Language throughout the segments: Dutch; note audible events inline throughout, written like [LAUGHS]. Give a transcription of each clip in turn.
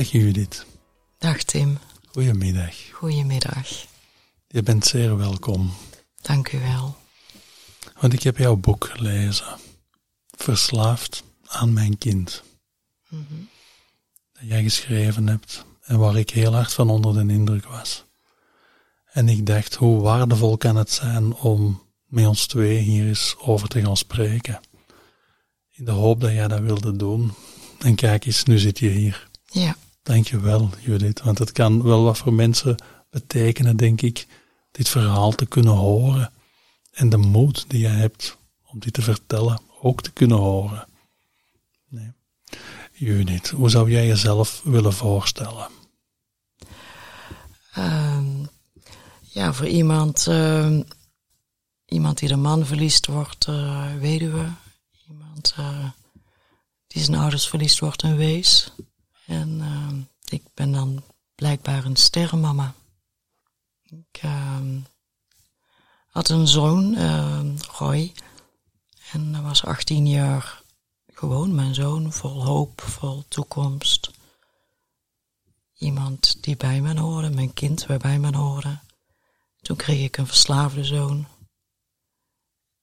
Dag Judith. Dag Tim. Goedemiddag. Goedemiddag. Je bent zeer welkom. Dank u wel. Want ik heb jouw boek gelezen. Verslaafd aan mijn kind. Dat jij geschreven hebt en waar ik heel hard van onder de indruk was. En ik dacht, hoe waardevol kan het zijn om met ons twee hier eens over te gaan spreken. In de hoop dat jij dat wilde doen. En kijk eens, nu zit je hier. Ja, Dankjewel, Judith. Want het kan wel wat voor mensen betekenen, denk ik, dit verhaal te kunnen horen. En de moed die je hebt om dit te vertellen ook te kunnen horen. Nee. Judith, hoe zou jij jezelf willen voorstellen? ehm, ja voor iemand, ehm, iemand die de man verliest, wordt eh, weduwe. Iemand eh, die zijn ouders verliest, wordt een wees. En ik ben dan blijkbaar een sterrenmama. Ik ehm, had een zoon, ehm, Roy. En dat was 18 jaar gewoon mijn zoon, vol hoop, vol toekomst. Iemand die bij me hoorde, mijn kind waar bij me hoorde. Toen kreeg ik een verslaafde zoon.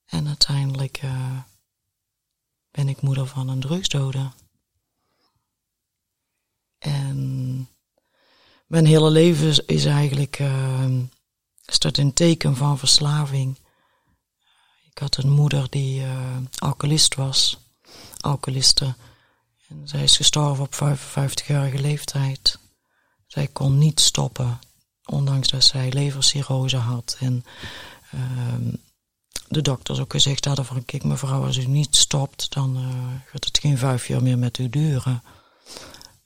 En uiteindelijk eh, ben ik moeder van een drugsdode. En mijn hele leven is, eigenlijk uh, in teken van verslaving. Ik had een moeder die uh, alcoholist was, alcoholiste. En zij is gestorven op 55-jarige leeftijd. Zij kon niet stoppen, ondanks dat zij levercirrose had. En uh, de dokters ook gezegd hadden van, kijk mevrouw, als u niet stopt, dan uh, gaat het geen vijf jaar meer met u duren.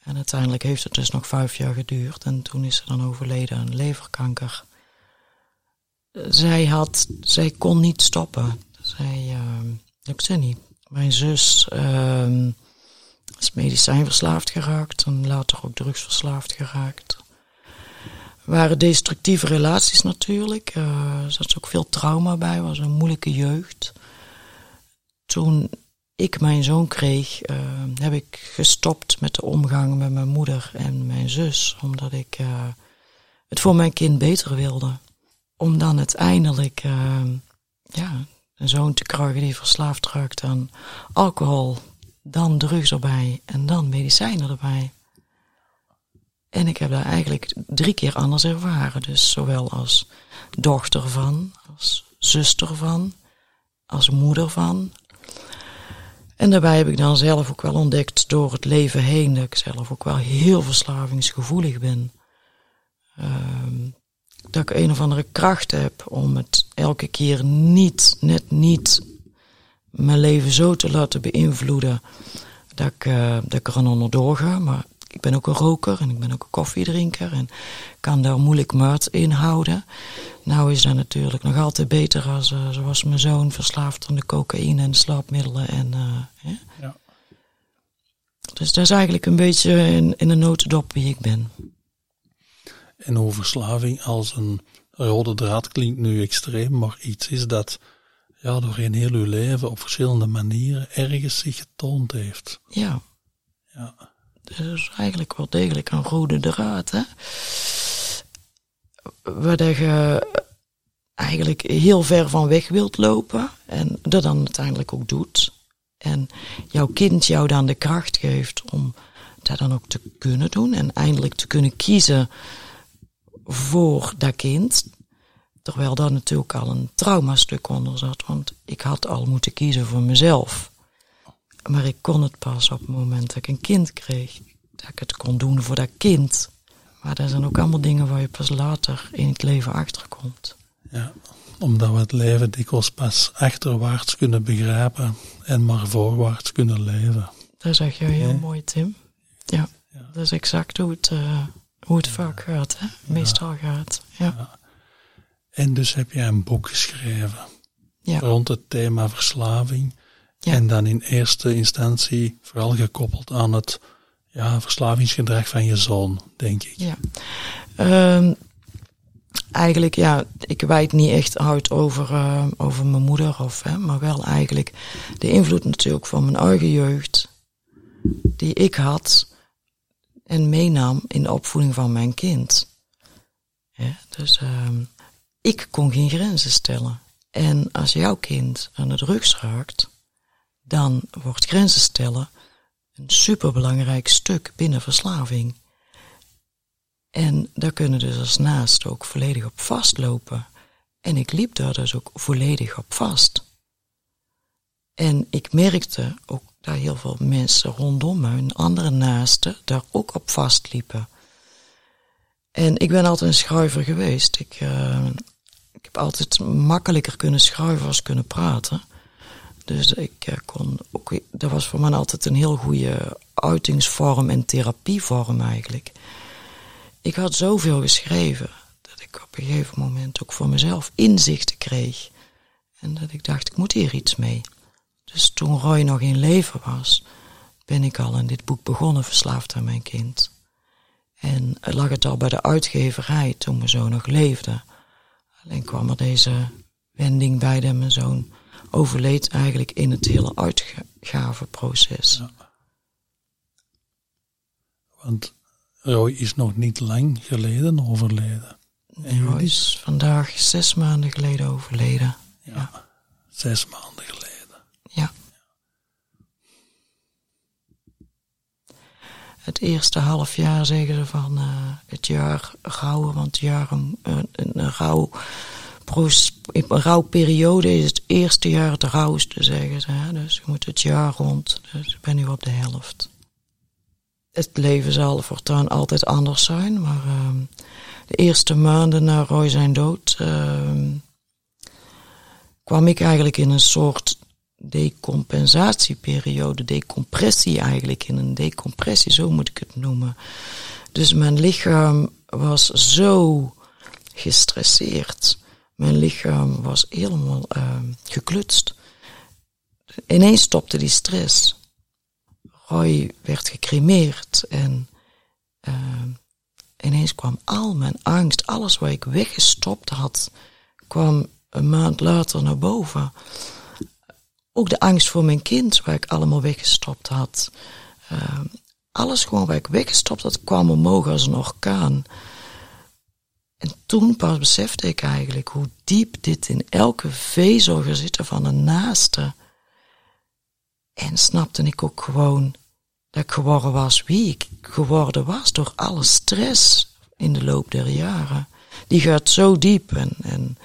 En uiteindelijk heeft het dus nog vijf jaar geduurd en toen is ze dan overleden aan leverkanker. Zij had, zij kon niet stoppen. Zij, uh, ik zei niet. Mijn zus uh, is medicijnverslaafd geraakt en later ook drugsverslaafd geraakt. Waren destructieve relaties natuurlijk. Uh, er zat ook veel trauma bij, was een moeilijke jeugd. Toen ik mijn zoon kreeg, uh, heb ik gestopt met de omgang met mijn moeder en mijn zus. Omdat ik uh, het voor mijn kind beter wilde. Om dan uiteindelijk uh, ja, een zoon te krijgen die verslaafd raakt aan alcohol. Dan drugs erbij en dan medicijnen erbij. En ik heb daar eigenlijk drie keer anders ervaren. Dus zowel als dochter van, als zuster van, als moeder van, en daarbij heb ik dan zelf ook wel ontdekt door het leven heen dat ik zelf ook wel heel verslavingsgevoelig ben. Uh, dat ik een of andere kracht heb om het elke keer niet, net niet, mijn leven zo te laten beïnvloeden dat ik, uh, dat ik er aan onderdoor ga. Maar ik ben ook een roker en ik ben ook een koffiedrinker en kan daar moeilijk maat in houden. Nou is dat natuurlijk nog altijd beter als, uh, zoals mijn zoon verslaafd aan de cocaïne en slaapmiddelen. En, uh, hè? Ja. Dus dat is eigenlijk een beetje in, in een notendop wie ik ben. En hoe verslaving als een rode draad klinkt nu extreem, maar iets is dat ja, doorheen heel uw leven op verschillende manieren ergens zich getoond heeft. Ja. Ja. Is eigenlijk wel degelijk een rode draad, hè? Waar je eigenlijk heel ver van weg wilt lopen en dat dan uiteindelijk ook doet. En jouw kind jou dan de kracht geeft om dat dan ook te kunnen doen en eindelijk te kunnen kiezen voor dat kind. Terwijl daar natuurlijk al een traumastuk onder zat, want ik had al moeten kiezen voor mezelf. Maar ik kon het pas op het moment dat ik een kind kreeg. Dat ik het kon doen voor dat kind. Maar er zijn ook allemaal dingen waar je pas later in het leven achterkomt. Ja, omdat we het leven dikwijls pas achterwaarts kunnen begrijpen en maar voorwaarts kunnen leven. Dat zeg je heel mooi, Tim. Ja, ja, dat is exact hoe het, uh, hoe het vaak gaat, hè? meestal gaat. Ja. En dus heb jij een boek geschreven rond het thema verslaving. En dan in eerste instantie vooral gekoppeld aan het ja, verslavingsgedrag van je zoon, denk ik. Ja. Um, eigenlijk, ja, ik wijd niet echt uit over, uh, over mijn moeder, of, hè, maar wel eigenlijk de invloed natuurlijk van mijn eigen jeugd, die ik had en meenam in de opvoeding van mijn kind. Ja, dus uh, ik kon geen grenzen stellen. En als jouw kind aan de drugs raakt, dan wordt grenzen stellen een superbelangrijk stuk binnen verslaving. En daar kunnen dus als naast ook volledig op vastlopen. En ik liep daar dus ook volledig op vast. En ik merkte ook dat heel veel mensen rondom me, hun andere naasten, daar ook op vastliepen. En ik ben altijd een schuiver geweest. Ik, uh, ik heb altijd makkelijker kunnen schuiven als kunnen praten. Dus ik uh, kon ook, dat was voor mij altijd een heel goede uitingsvorm en therapievorm eigenlijk. Ik had zoveel geschreven dat ik op een gegeven moment ook voor mezelf inzichten kreeg. En dat ik dacht, ik moet hier iets mee. Dus toen Roy nog in leven was, ben ik al in dit boek begonnen, Verslaafd aan mijn kind. En lag het al bij de uitgeverij toen mijn zoon nog leefde. Alleen kwam er deze wending bij dat mijn zoon overleed eigenlijk in het hele uitgavenproces. Ja. Want Roy is nog niet lang geleden overleden. En Roy is vandaag zes maanden geleden overleden. Ja, zes maanden geleden. Ja. Het eerste half jaar zeggen ze van uh, het jaar rouwen, want jaar een, een, een rouw, rouwperiode is het eerste jaar het rouwste, zeggen ze. Hè? Dus je moet het jaar rond, dus ik ben nu op de helft het leven zal voortaan altijd anders zijn, maar uh, de eerste maanden na Roy zijn dood uh, kwam ik eigenlijk in een soort decompensatieperiode, decompressie eigenlijk, in een decompressie, zo moet ik het noemen. Dus mijn lichaam was zo gestresseerd. Mijn lichaam was helemaal uh, geklutst. Ineens stopte die stress. Roy werd gecremeerd en uh, ineens kwam al mijn angst, alles wat ik weggestopt had, kwam een maand later naar boven. Ook de angst voor mijn kind, waar ik allemaal weggestopt had. Uh, alles gewoon waar ik weggestopt had, kwam omhoog als een orkaan. En toen pas besefte ik eigenlijk hoe diep dit in elke vezel zitten van een naaste. En snapte ik ook gewoon dat ik geworden was wie ik geworden was door alle stress in de loop der jaren. Die gaat zo diep en, en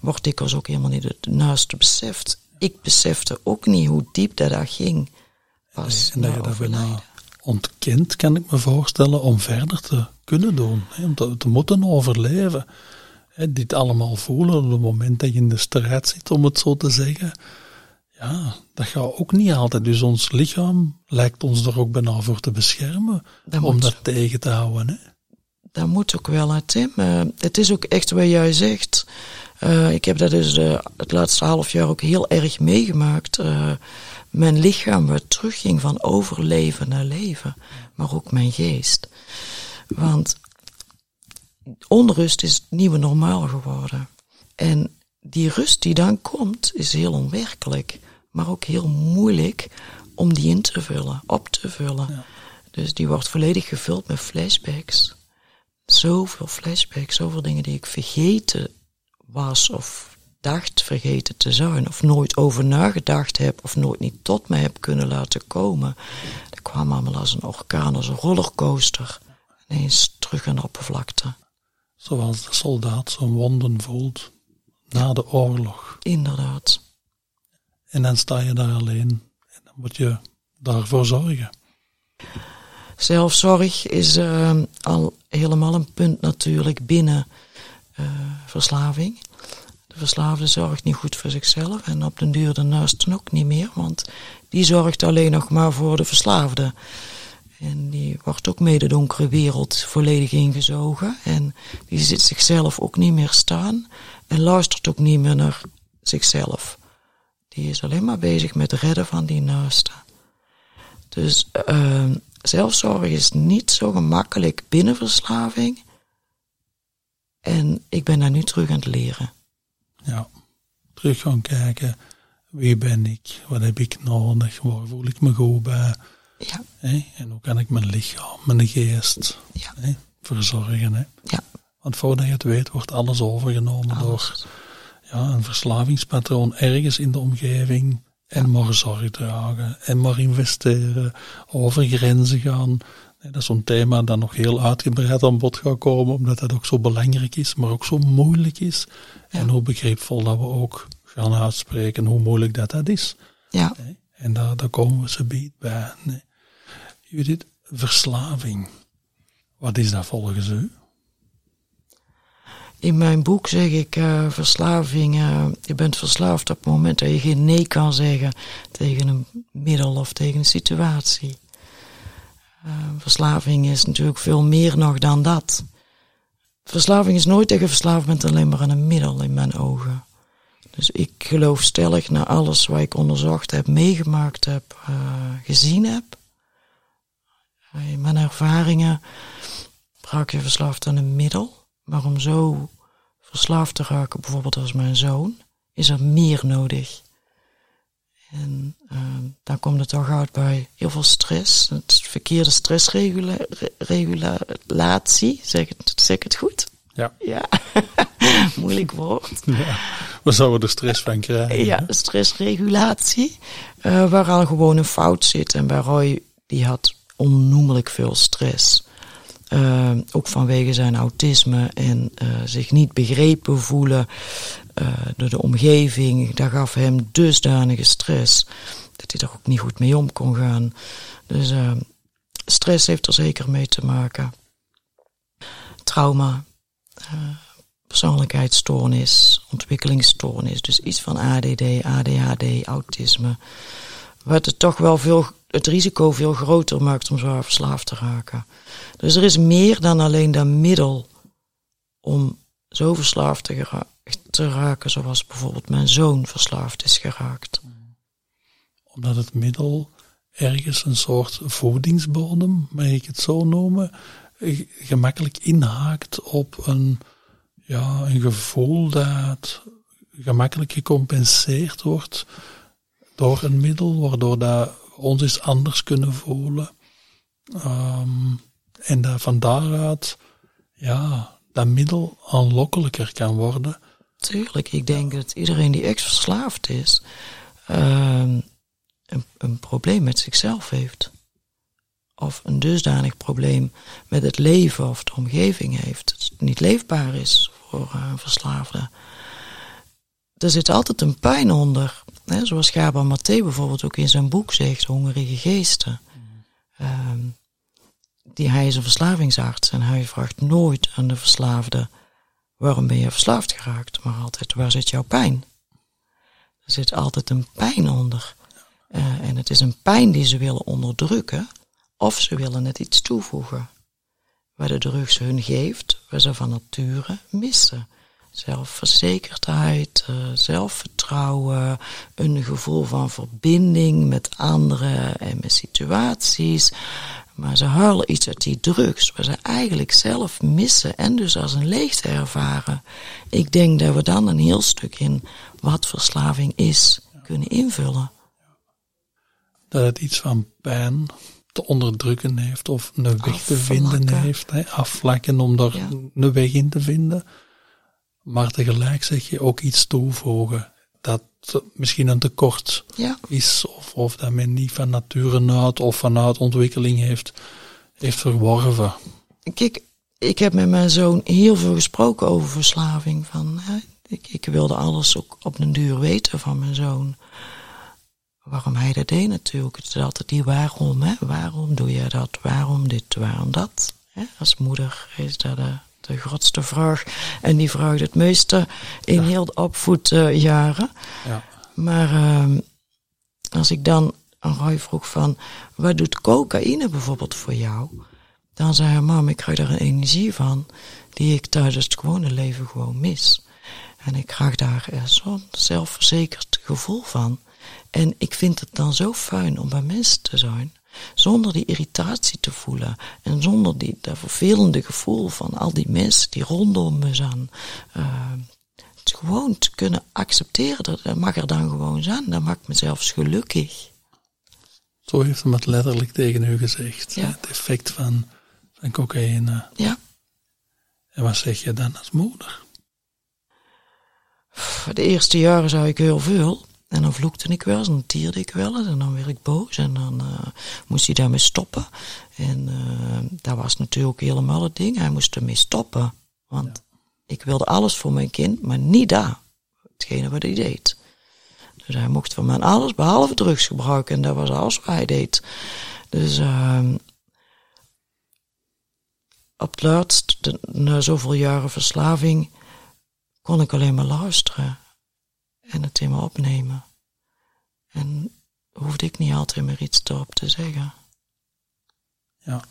wordt dikwijls ook helemaal niet het naaste beseft. Ik besefte ook niet hoe diep dat, dat ging. Pas en dat je ontkent, kan ik me voorstellen, om verder te kunnen doen. Hè, om te, te, moeten overleven. Hè, dit allemaal voelen op het moment dat je in de strijd zit, om het zo te zeggen ja, dat gaat ook niet altijd. Dus ons lichaam lijkt ons er ook bijna voor te beschermen. om dat tegen te houden. Hè? Dat moet ook wel, hè, Tim. Uh, het is ook echt wat jij zegt. Uh, ik heb dat dus de, het laatste half jaar ook heel erg meegemaakt. Mijn lichaam wat terugging van overleven naar leven. Maar ook mijn geest. Want onrust is het nieuwe normaal geworden. En die rust die dan komt, is heel onwerkelijk maar ook heel moeilijk om die in te vullen, op te vullen. Dus die wordt volledig gevuld met flashbacks. Zoveel flashbacks, zoveel dingen die ik vergeten was of dacht vergeten te zijn, of nooit over nagedacht heb, of nooit niet tot me heb kunnen laten komen. Dat kwam allemaal als een orkaan, als een rollercoaster, ineens terug aan de oppervlakte. Zoals de soldaat zijn wonden voelt na de oorlog. Inderdaad. En dan sta je daar alleen. En dan moet je daarvoor zorgen. zelfzorg is uh, al helemaal een punt natuurlijk binnen uh, verslaving. De verslaafde zorgt niet goed voor zichzelf en op den duur de naasten ook niet meer, want die zorgt alleen nog maar voor de verslaafde. En die wordt ook mee de donkere wereld volledig ingezogen. En die zit zichzelf ook niet meer staan. En luistert ook niet meer naar zichzelf. Die is alleen maar bezig met redden van die naasten. Dus uh, zelfzorg is niet zo gemakkelijk binnen verslaving. En ik ben daar nu terug aan het leren. Ja, terug gaan kijken. Wie ben ik? Wat heb ik nodig? Waar voel ik me goed bij? Ja. En hoe kan ik mijn lichaam, mijn geest ja. verzorgen? Hè? Ja. Want voordat je het weet, wordt alles overgenomen door ja, een verslavingspatroon ergens in de omgeving. En maar zorg dragen en maar investeren, over grenzen gaan. Dat is zo'n thema dat nog heel uitgebreid aan bod gaat komen, omdat dat ook zo belangrijk is, maar ook zo moeilijk is. En hoe begripvol dat we ook gaan uitspreken hoe moeilijk dat dat is. Ja. En daar, daar komen we ze biedt bij. Nee. Judith, verslaving. Wat is dat volgens u? In mijn boek zeg ik uh, verslaving, uh, je bent verslaafd op het moment dat je geen nee kan zeggen tegen een middel of tegen een situatie. Uh, verslaving is natuurlijk veel meer nog dan dat. Verslaving is nooit tegen verslaafd bent alleen maar een middel in mijn ogen. Dus ik geloof stellig naar alles wat ik onderzocht heb, meegemaakt heb, gezien heb. In mijn ervaringen raak je verslaafd aan een middel. Maar om zo verslaafd te raken, bijvoorbeeld als mijn zoon, is er meer nodig. En uh, dan komt het toch uit bij heel veel stress. Het verkeerde stressregulatie. Zeg, het, zeg het goed? Ja. Ja, [LAUGHS] moeilijk woord. [LAUGHS] Ja, waar zouden we er stress van krijgen? Ja, stressregulatie. Uh, waar al gewoon een fout zit. En bij Roy, die had onnoemelijk veel stress. Uh, ook vanwege zijn autisme en uh, zich niet begrepen voelen uh, door de omgeving. Dat gaf hem dusdanige stress dat hij er ook niet goed mee om kon gaan. Dus stress heeft er zeker mee te maken. Trauma, persoonlijkheidsstoornis, ontwikkelingsstoornis. Dus iets van ADD, ADHD, autisme. Wat het toch wel veel, het risico veel groter maakt om zwaar verslaafd te raken. Dus er is meer dan alleen dat middel om zo verslaafd te, te raken, zoals bijvoorbeeld mijn zoon verslaafd is geraakt. Omdat het middel ergens een soort voedingsbodem, mag ik het zo noemen, gemakkelijk inhaakt op een, ja, een gevoel dat gemakkelijk gecompenseerd wordt door een middel, waardoor dat ons eens anders kunnen voelen. Um, en dat van daaruit, ja, dat middel aanlokkelijker kan worden. Tuurlijk, ik denk dat iedereen die ex-verslaafd is, uh, een, probleem met zichzelf heeft. Of een dusdanig probleem met het leven of de omgeving heeft. Dat het niet leefbaar is voor een verslaafde. Er zit altijd een pijn onder. Hè? Zoals Gabor Maté bijvoorbeeld ook in zijn boek zegt, Hongerige Geesten. Mm die hij is een verslavingsarts en hij vraagt nooit aan de verslaafde waarom ben je verslaafd geraakt, maar altijd waar zit jouw pijn? Er zit altijd een pijn onder. Uh, en het is een pijn die ze willen onderdrukken of ze willen het iets toevoegen. Waar de drugs hun geeft, waar ze van nature missen. Zelfverzekerdheid, uh, zelfvertrouwen, een gevoel van verbinding met anderen en met situaties. Maar ze huilen iets uit die drugs, waar ze eigenlijk zelf missen en dus als een leegte ervaren. Ik denk dat we dan een heel stuk in wat verslaving is kunnen invullen. Dat het iets van pijn te onderdrukken heeft of een weg te vinden heeft. Hè? Afvlakken om daar een weg in te vinden. Maar tegelijk zeg je ook iets toevoegen dat misschien een tekort ja. is, of, of dat men niet van nature uit of vanuit ontwikkeling heeft, heeft verworven. Kijk, ik heb met mijn zoon heel veel gesproken over verslaving. Van, hè, ik, ik wilde alles ook op den duur weten van mijn zoon. waarom hij dat deed natuurlijk. Het is altijd die waarom, hè? Waarom doe je dat? Waarom dit? Waarom dat? Hè? Als moeder is dat de, de grootste vraag. En die vraagt het meeste in heel de opvoedjaren. Ja. Maar uh, als ik dan aan Roy vroeg van, wat doet cocaïne bijvoorbeeld voor jou? Dan zei hij, mam, ik krijg daar een energie van die ik tijdens het gewone leven gewoon mis. En ik krijg daar zo'n zelfverzekerd gevoel van. En ik vind het dan zo fijn om bij mensen te zijn, zonder die irritatie te voelen en zonder die, dat vervelende gevoel van al die mensen die rondom me zijn. Uh, het gewoon te kunnen accepteren, dat, dat mag er dan gewoon zijn, dat maakt me zelfs gelukkig. Zo heeft hem het letterlijk tegen u gezegd. Ja. Het effect van, van cocaïne. Ja. En wat zeg je dan als moeder? De eerste jaren zei ik heel veel. En dan vloekte ik wel eens, en dan tierde ik wel eens, en dan werd ik boos. En dan uh, moest hij daarmee stoppen. En uh, dat was natuurlijk helemaal het ding. Hij moest ermee stoppen. Want ik wilde alles voor mijn kind, maar niet daar. Hetgene wat hij deed. Dus hij mocht van mij alles behalve drugs gebruiken. En dat was alles wat hij deed. Dus uh, op het laatst, na zoveel jaren verslaving, kon ik alleen maar luisteren. En het thema opnemen. En hoefde ik niet altijd meer iets erop te zeggen. Ja.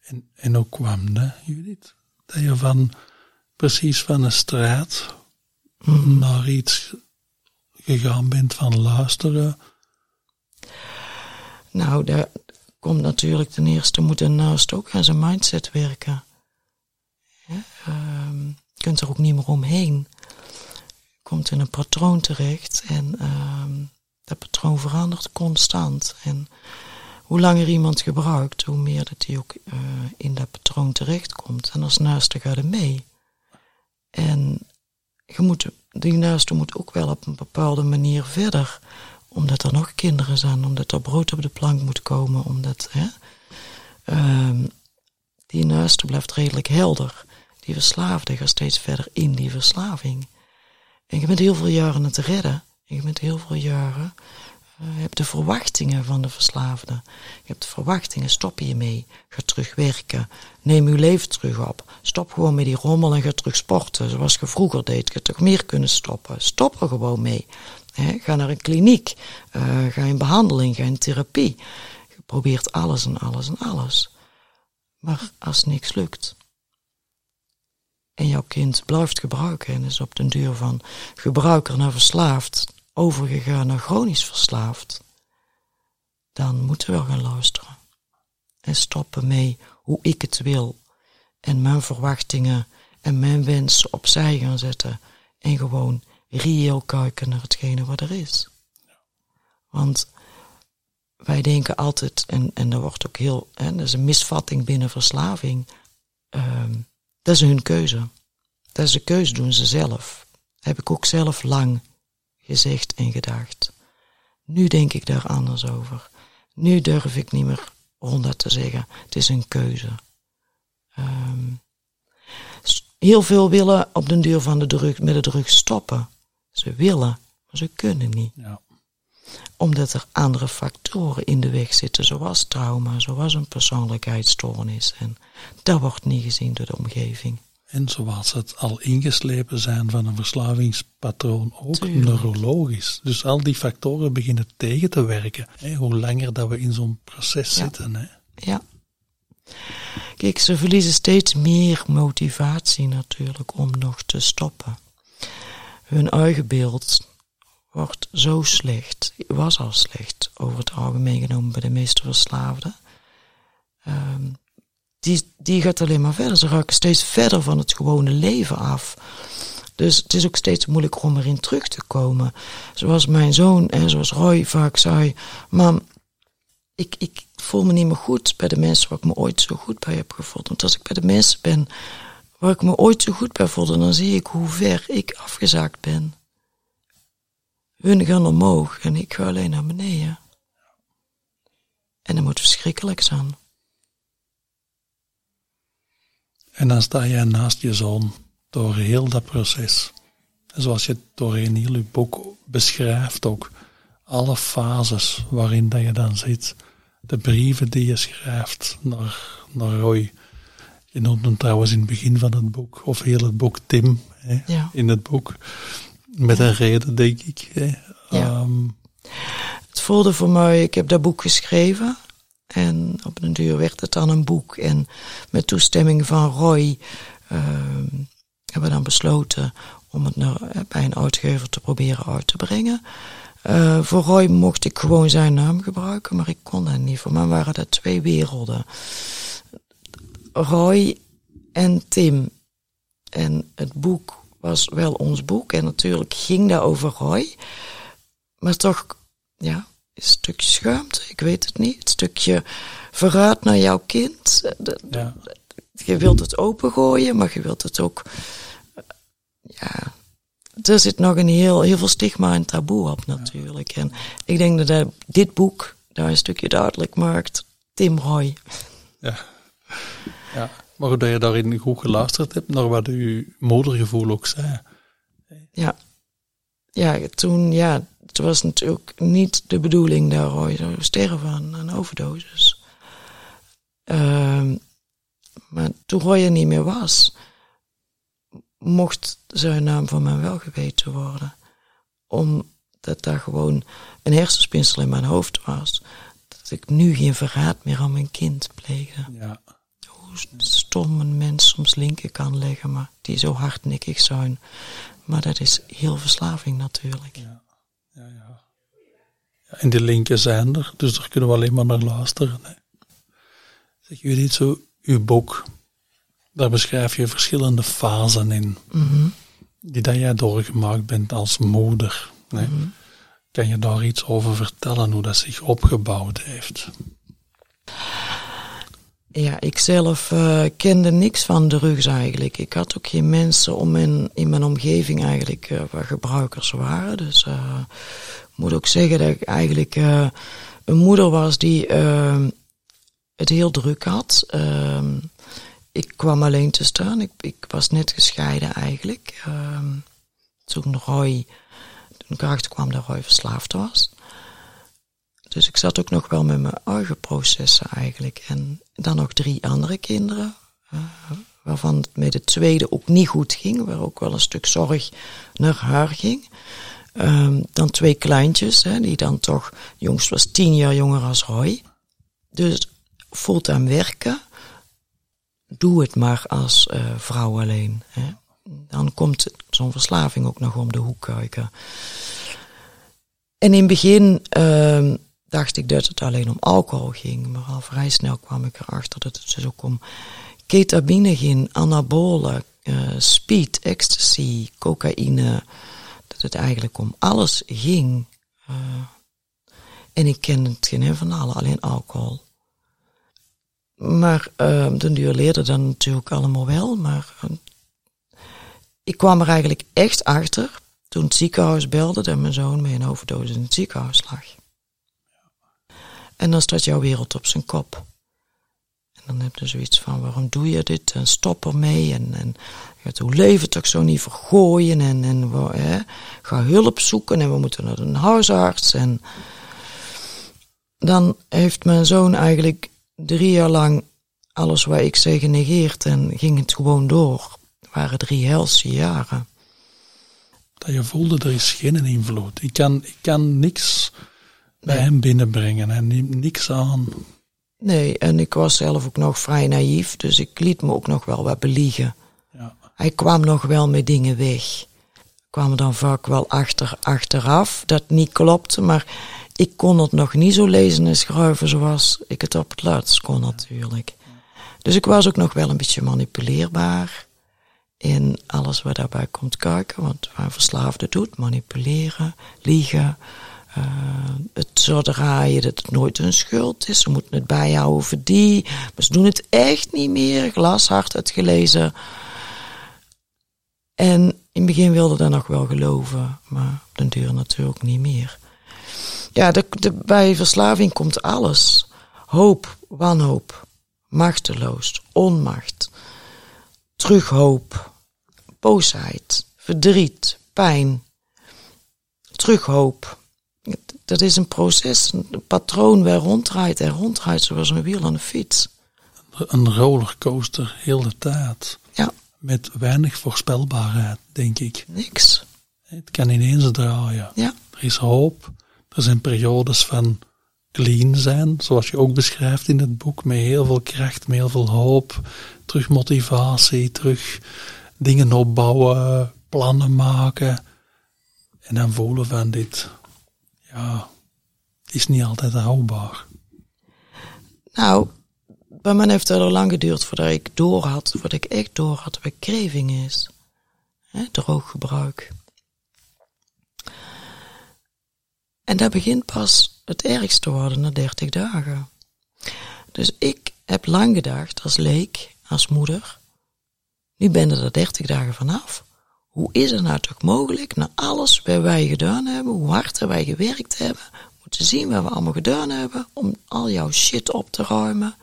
En, en hoe kwam dat, Judith? Dat je van, precies van een straat mm. naar iets gegaan bent van luisteren? Nou, daar komt natuurlijk ten eerste moet een naast ook aan zijn mindset werken. Ja, uh, je kunt er ook niet meer omheen. Komt in een patroon terecht en uh, dat patroon verandert constant. En hoe langer iemand gebruikt, hoe meer dat hij ook uh, in dat patroon terechtkomt. En als naaste gaat er mee. En je moet, die naaste moet ook wel op een bepaalde manier verder. Omdat er nog kinderen zijn, omdat er brood op de plank moet komen. Omdat hè, uh, die naaste blijft redelijk helder. Die verslaafde gaat steeds verder in die verslaving. En je bent heel veel jaren het redden. En je bent heel veel jaren uh, hebt de verwachtingen van de verslaafde. Je hebt de verwachtingen, stop hiermee. Ga terug werken. Neem uw leven terug op. Stop gewoon met die rommel en ga terug sporten. Zoals je vroeger deed. Je toch meer kunnen stoppen. Stop er gewoon mee. Ga naar een kliniek. Uh, ga in behandeling. Ga in therapie. Je probeert alles en alles en alles. Maar als niks lukt. En jouw kind blijft gebruiken en is op den duur van gebruiker naar verslaafd overgegaan naar chronisch verslaafd, dan moeten we gaan luisteren. En stoppen mee hoe ik het wil. En mijn verwachtingen en mijn wensen opzij gaan zetten. En gewoon reëel kijken naar hetgene wat er is. Want wij denken altijd, en, en er wordt ook heel, hè, dat is een misvatting binnen verslaving. Uh, dat is hun keuze. Dat is de keuze, doen ze zelf. Heb ik ook zelf lang gezegd en gedacht. Nu denk ik daar anders over. Nu durf ik niet meer ronduit te zeggen. Het is een keuze. Um, heel veel willen op den duur van de drug, met de drug stoppen. Ze willen, maar ze kunnen niet. Ja. Omdat er andere factoren in de weg zitten, zoals trauma, zoals een persoonlijkheidsstoornis. En dat wordt niet gezien door de omgeving. En zoals het al ingeslepen zijn van een verslavingspatroon, ook Tuurlijk. neurologisch. Dus al die factoren beginnen tegen te werken. Hè, hoe langer dat we in zo'n proces ja. zitten. Hè. Ja. Kijk, ze verliezen steeds meer motivatie natuurlijk om nog te stoppen. Hun eigen beeld wordt zo slecht, was al slecht over het algemeen genomen bij de meeste verslaafden. Um, die, die gaat alleen maar verder. Ze raken steeds verder van het gewone leven af. Dus het is ook steeds moeilijker om erin terug te komen. Zoals mijn zoon en zoals Roy vaak zei: Mam, ik, ik voel me niet meer goed bij de mensen waar ik me ooit zo goed bij heb gevoeld. Want als ik bij de mensen ben waar ik me ooit zo goed bij voelde, dan zie ik hoe ver ik afgezaakt ben. Hun gaan omhoog en ik ga alleen naar beneden. En dat moet verschrikkelijk zijn. En dan sta jij naast je zoon door heel dat proces. En zoals je doorheen heel je boek beschrijft ook, alle fases waarin dat je dan zit. De brieven die je schrijft naar, naar Roy. Je noemt hem trouwens in het begin van het boek, of heel het boek Tim hè, Ja. in het boek. Met een reden, denk ik. Ja. Ehm, Het voelde voor mij, ik heb dat boek geschreven. En op een duur werd het dan een boek. En met toestemming van Roy ehm, hebben we dan besloten om het naar, eh, bij een uitgever te proberen uit te brengen. Eh, voor Roy mocht ik gewoon zijn naam gebruiken, maar ik kon dat niet. Voor mij waren dat twee werelden. Roy en Tim. En het boek was wel ons boek. En natuurlijk ging dat over Roy. Maar toch, ja, een stukje schuimte, ik weet het niet. Het stukje verraad naar jouw kind. Eh, de- ja. Je wilt het opengooien, maar je wilt het ook. eh, Ja, er zit nog een heel, heel veel stigma en taboe op natuurlijk. En ik denk dat hij- dit boek daar een stukje duidelijk maakt. Tim Roy. Ja. ja. Maar hoe dat je daarin goed geluisterd hebt naar wat uw moedergevoel ook zei. Ja. Ja, toen, ja, het was natuurlijk niet de bedoeling Roy zou sterven aan een overdosis. Ehm, maar toen Roy er niet meer was, mocht zijn naam van mij wel geweten worden. Omdat daar gewoon een hersenspinsel in mijn hoofd was. Dat ik nu geen verraad meer aan mijn kind pleegde. Ja. Stom een mens soms linken kan leggen, maar die zo hardnekkig zijn. Maar dat is heel verslaving natuurlijk. Ja, ja. ja, en die linken zijn er, dus daar kunnen we alleen maar naar luisteren. Hè. Zeg jullie zo, uw boek, daar beschrijf je verschillende fasen in, Mhm. die dat jij doorgemaakt bent als moeder. Hè. Mhm. Kan je daar iets over vertellen, hoe dat zich opgebouwd heeft? Ja, ik zelf eh, kende niks van drugs eigenlijk. Ik had ook geen mensen om in, in mijn omgeving eigenlijk eh, waar gebruikers waren. Dus eh, ik moet ook zeggen dat ik eigenlijk een moeder was die eh, het heel druk had. Ehm, ik kwam alleen te staan. Ik, ik was net gescheiden eigenlijk. Ehm, toen Roy, toen ik kwam dat Roy verslaafd was. Dus ik zat ook nog wel met mijn eigen processen eigenlijk. En dan nog drie andere kinderen, eh, waarvan het met de tweede ook niet goed ging, waar ook wel een stuk zorg naar haar ging. Ehm, dan twee kleintjes, hè, die dan toch, de jongste was tien jaar jonger als Roy. Dus fulltime werken, doe het maar als eh, vrouw alleen. Hè. Dan komt zo'n verslaving ook nog om de hoek kijken. En in het begin ehm, dacht ik dat het alleen om alcohol ging. Maar al vrij snel kwam ik erachter dat het dus ook om ketamine ging, anabolen, eh, speed, ecstasy, cocaïne. Dat het eigenlijk om alles ging. Eh, en ik kende het geen een van allen, alleen alcohol. Maar uh, de duur leerde dat natuurlijk allemaal wel. Maar uh, ik kwam er eigenlijk echt achter toen het ziekenhuis belde dat mijn zoon met een overdosis in het ziekenhuis lag. En dan staat jouw wereld op zijn kop. En dan heb je zoiets van, waarom doe je dit? En stop ermee. En, en uw leven toch zo niet vergooien. En, en hè, ga hulp zoeken. En we moeten naar een huisarts. En dan heeft mijn zoon eigenlijk drie jaar lang alles wat ik zei genegeerd. En ging het gewoon door. Het waren drie helse jaren dat je voelde, er is geen invloed. Ik kan, ik kan niks bij nee. hem binnenbrengen en niks aan. Nee, en ik was zelf ook nog vrij naïef, dus ik liet me ook nog wel wat beliegen. Ja. Hij kwam nog wel met dingen weg. Kwam dan vaak wel achter, achteraf, dat niet klopte, maar ik kon het nog niet zo lezen en schrijven zoals ik het op het laatst kon natuurlijk. Dus ik was ook nog wel een beetje manipuleerbaar in alles wat daarbij komt kijken. Want waar verslaafde doet, manipuleren, liegen. Uh, het zo draaien dat het nooit hun schuld is. Ze moeten het bijhouden voor die. Maar ze doen het echt niet meer. Glashard het gelezen. En in het begin wilde dat nog wel geloven. Maar op den duur natuurlijk niet meer. Ja, de, de, bij verslaving komt alles. Hoop, wanhoop, machteloos, onmacht, terughoop, boosheid, verdriet, pijn, terughoop. Dat is een proces, een patroon waar ronddraait en ronddraait zoals een wiel aan een fiets. Een rollercoaster heel de tijd. Ja. Met weinig voorspelbaarheid, denk ik. Niks. Het kan ineens draaien. Ja. Er is hoop. Er zijn periodes van clean zijn, zoals je ook beschrijft in het boek, met heel veel kracht, met heel veel hoop, terug motivatie, terug dingen opbouwen, plannen maken. En dan voelen van dit, ja, is niet altijd houdbaar. Nou, bij mij heeft het al lang geduurd voordat ik door had, voordat ik echt door had wat kreving is. He, drooggebruik. En dat begint pas het ergste te worden na 30 dagen. Dus ik heb lang gedacht, als leek, als moeder, nu ben er 30 dagen vanaf. Hoe is het nou toch mogelijk, na alles wat wij gedaan hebben, hoe hard wij gewerkt hebben, moeten zien wat we allemaal gedaan hebben om al jouw shit op te ruimen.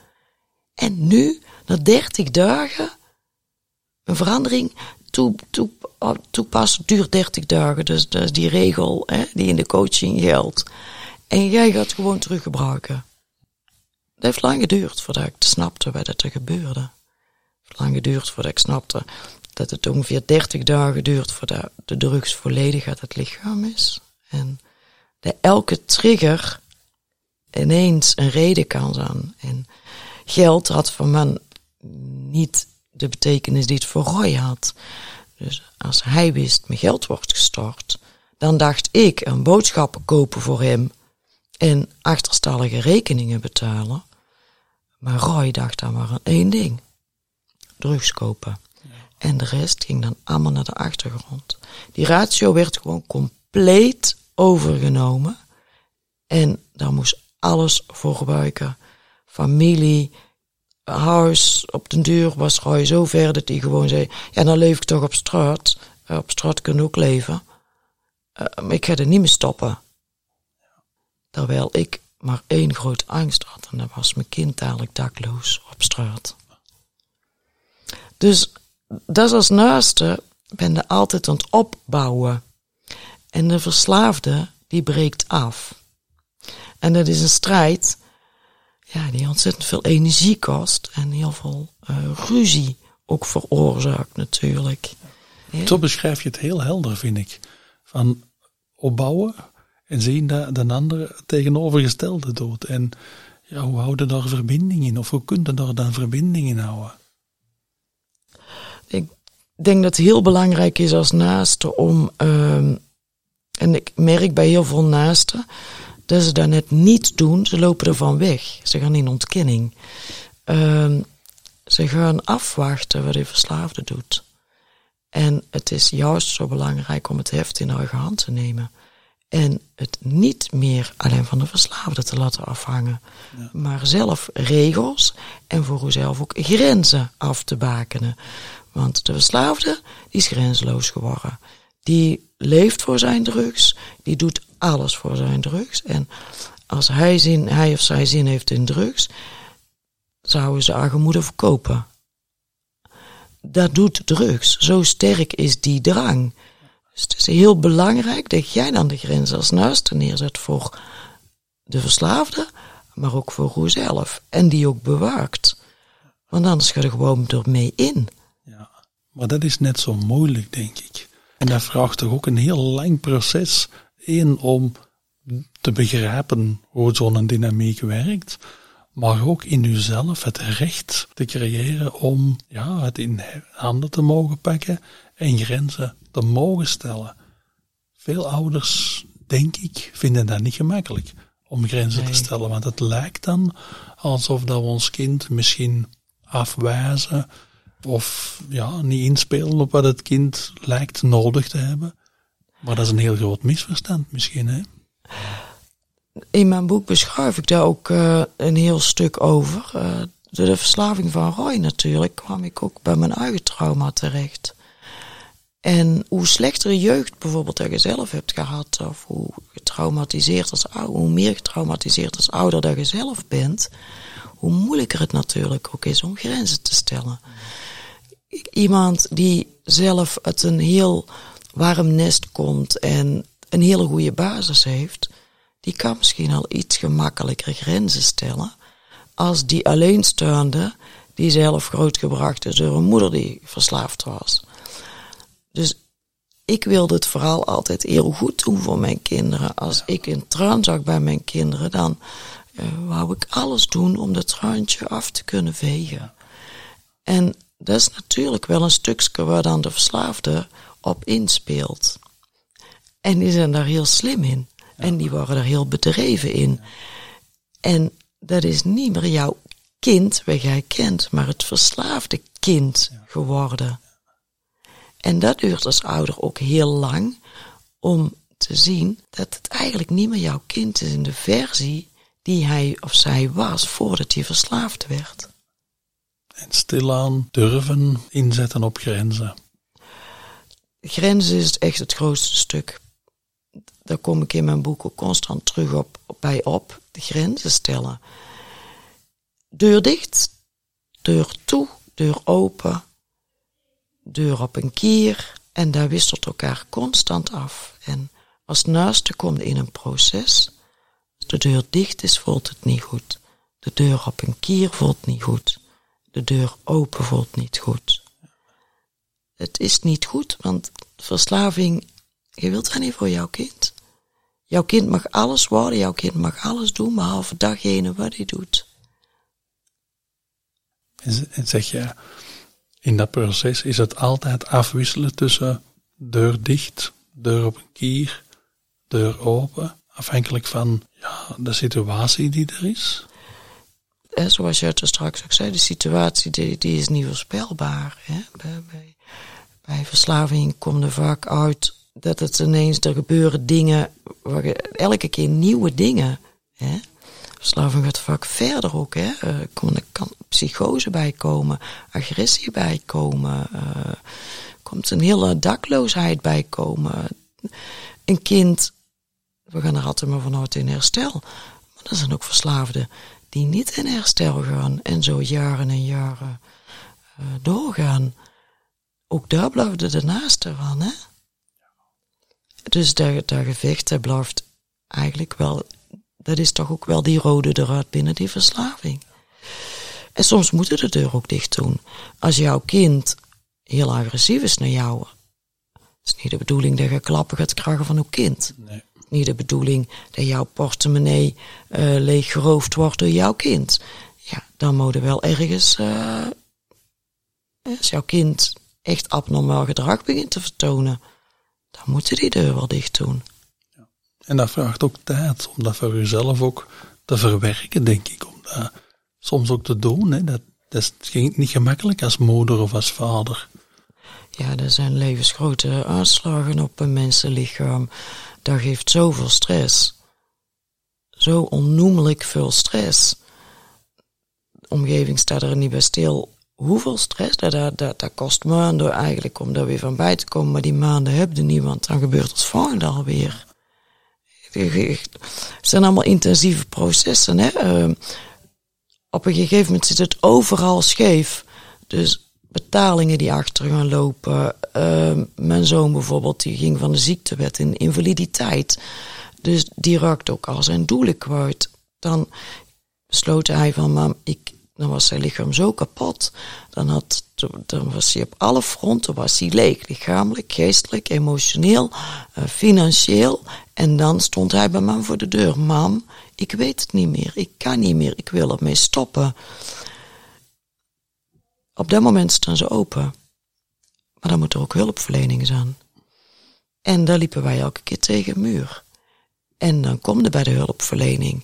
En nu, na 30 dagen, een verandering toe, toepassen duurt 30 dagen. Dus dat is die regel hè, die in de coaching geldt. En jij gaat gewoon teruggebruiken. Het heeft lang geduurd voordat ik snapte wat er gebeurde. Het heeft lang geduurd voordat ik snapte dat het ongeveer 30 dagen duurt voordat de drugs volledig uit het lichaam is. En dat elke trigger ineens een reden kan zijn. En geld had voor mij niet de betekenis die het voor Roy had. Dus als hij wist, mijn geld wordt gestort, dan dacht ik een boodschappen kopen voor hem en achterstallige rekeningen betalen. Maar Roy dacht dan maar aan één ding. Drugs kopen. En de rest ging dan allemaal naar de achtergrond. Die ratio werd gewoon compleet overgenomen. En daar moest alles voor gebruiken. Familie, huis, op de deur was Roy zo ver dat hij gewoon zei... Ja, dan leef ik toch op straat. Uh, op straat kun je ook leven. Uh, maar ik ga er niet meer stoppen. Terwijl ik maar één grote angst had. En dat was mijn kind dadelijk dakloos op straat. Dus is als naaste ben je altijd aan het opbouwen. En de verslaafde, die breekt af. En dat is een strijd ja, die ontzettend veel energie kost en heel veel uh, ruzie ook veroorzaakt natuurlijk. Zo beschrijf je het heel helder, vind ik. Van opbouwen en zien dat de ander tegenovergestelde doet. En ja, hoe houden daar verbinding in? Of hoe kun je daar dan verbinding in houden? Ik denk dat het heel belangrijk is als naaste om, uh, en ik merk bij heel veel naasten, dat ze dat net niet doen. Ze lopen ervan weg. Ze gaan in ontkenning. Uh, ze gaan afwachten wat de verslaafde doet. En het is juist zo belangrijk om het heft in eigen hand te nemen. En het niet meer alleen van de verslaafde te laten afhangen. Ja. Maar zelf regels en voor uzelf ook grenzen af te bakenen. Want de verslaafde is grenzeloos geworden. Die leeft voor zijn drugs. Die doet alles voor zijn drugs. En als hij, zin, hij of zij zin heeft in drugs, zouden ze haar moeder verkopen. Dat doet drugs. Zo sterk is die drang. Dus het is heel belangrijk dat jij dan de grens als naaste neerzet voor de verslaafde, maar ook voor jezelf. En die ook bewaakt. Want anders ga je gewoon ermee in. Maar dat is net zo moeilijk, denk ik. En dat vraagt toch ook een heel lang proces Eén, om te begrijpen hoe zo'n dynamiek werkt, maar ook in uzelf het recht te creëren om ja, het in handen te mogen pakken en grenzen te mogen stellen. Veel ouders, denk ik, vinden dat niet gemakkelijk om grenzen te stellen, want het lijkt dan alsof dat we ons kind misschien afwijzen of ja, niet inspelen op wat het kind lijkt nodig te hebben. Maar dat is een heel groot misverstand misschien, hè? In mijn boek beschrijf ik daar ook uh, een heel stuk over. Door de verslaving van Roy natuurlijk kwam ik ook bij mijn eigen trauma terecht. En hoe slechtere jeugd bijvoorbeeld dat je zelf hebt gehad, of hoe getraumatiseerd als hoe meer getraumatiseerd als ouder dat je zelf bent, hoe moeilijker het natuurlijk ook is om grenzen te stellen. Iemand die zelf uit een heel warm nest komt en een hele goede basis heeft, die kan misschien al iets gemakkelijker grenzen stellen als die alleenstaande die zelf grootgebracht is door een moeder die verslaafd was. Dus ik wilde het vooral altijd heel goed doen voor mijn kinderen. Als ik een traan zag bij mijn kinderen, dan uh, wou ik alles doen om dat traantje af te kunnen vegen. En dat is natuurlijk wel een stukje waar dan de verslaafde op inspeelt. En die zijn daar heel slim in. En die worden er heel bedreven in. En dat is niet meer jouw kind wat jij kent, maar het verslaafde kind geworden. En dat duurt als ouder ook heel lang om te zien dat het eigenlijk niet meer jouw kind is in de versie die hij of zij was voordat hij verslaafd werd. En stilaan durven inzetten op grenzen. Grenzen is echt het grootste stuk. Daar kom ik in mijn boek ook constant terug op, bij op. De grenzen stellen. Deur dicht, deur toe, deur open, deur op een kier. En daar wisselt elkaar constant af. En als naaste komt in een proces. Als de deur dicht is, voelt het niet goed. De deur op een kier voelt niet goed. De deur open voelt niet goed. Het is niet goed, want verslaving, je wilt dat niet voor jouw kind. Jouw kind mag alles worden, jouw kind mag alles doen, behalve datgene wat hij doet. En zeg je, in dat proces is het altijd afwisselen tussen deur dicht, deur op een kier, deur open, afhankelijk van ja, de situatie die er is? Zoals je het er straks ook zei, de situatie die, die is niet voorspelbaar. Hè? Bij, bij, verslaving komt er vaak uit dat het ineens, er gebeuren dingen, elke keer nieuwe dingen. Hè? Verslaving gaat vaak verder ook. Hè? Uh, er kan psychose bij komen, agressie bij komen, uh, komt een hele dakloosheid bij komen. Een kind, we gaan er altijd maar vanuit in herstel. Maar er zijn ook verslaafden die niet in herstel gaan en zo jaren en jaren uh, doorgaan. Ook daar blijft de naaste van, hè? Dus dat, dat gevecht, dat blijft eigenlijk wel dat is toch ook wel die rode draad binnen die verslaving. En soms moeten de deur ook dicht doen. Als jouw kind heel agressief is naar jou, is niet de bedoeling dat je klappen gaat krijgen van uw kind. Nee. Niet de bedoeling dat jouw portemonnee uh, leeg geroofd wordt door jouw kind. Ja, dan moet er wel ergens, uh, als jouw kind echt abnormaal gedrag begint te vertonen, dan moeten die deur wel dicht doen. En dat vraagt ook tijd om dat voor jezelf ook te verwerken, denk ik. Om dat soms ook te doen. Hè. Dat, dat is niet gemakkelijk als moeder of als vader. Ja, er zijn levensgrote aanslagen op een mensenlichaam. Dat geeft zoveel stress. Zo onnoemelijk veel stress. De omgeving staat er niet bij stil. Hoeveel stress, dat, dat, dat, kost maanden eigenlijk om daar weer van bij te komen. Maar die maanden heb je niet, dan gebeurt het volgende alweer. Het zijn allemaal intensieve processen. Hè? Uh, op een gegeven moment zit het overal scheef. Dus betalingen die achter gaan lopen. Uh, mijn zoon bijvoorbeeld, die ging van de ziektewet in invaliditeit. Dus die raakte ook al zijn doelen kwijt. Dan besloot hij van, mam, ik, dan was zijn lichaam zo kapot. Dan, had, dan was hij op alle fronten was hij leeg. Lichamelijk, geestelijk, emotioneel, uh, financieel. En dan stond hij bij me voor de deur. Mam, ik weet het niet meer. Ik kan niet meer. Ik wil ermee stoppen. Op dat moment staan ze open. Maar dan moet er ook hulpverlening zijn. En daar liepen wij elke keer tegen muur. En dan komt er bij de hulpverlening.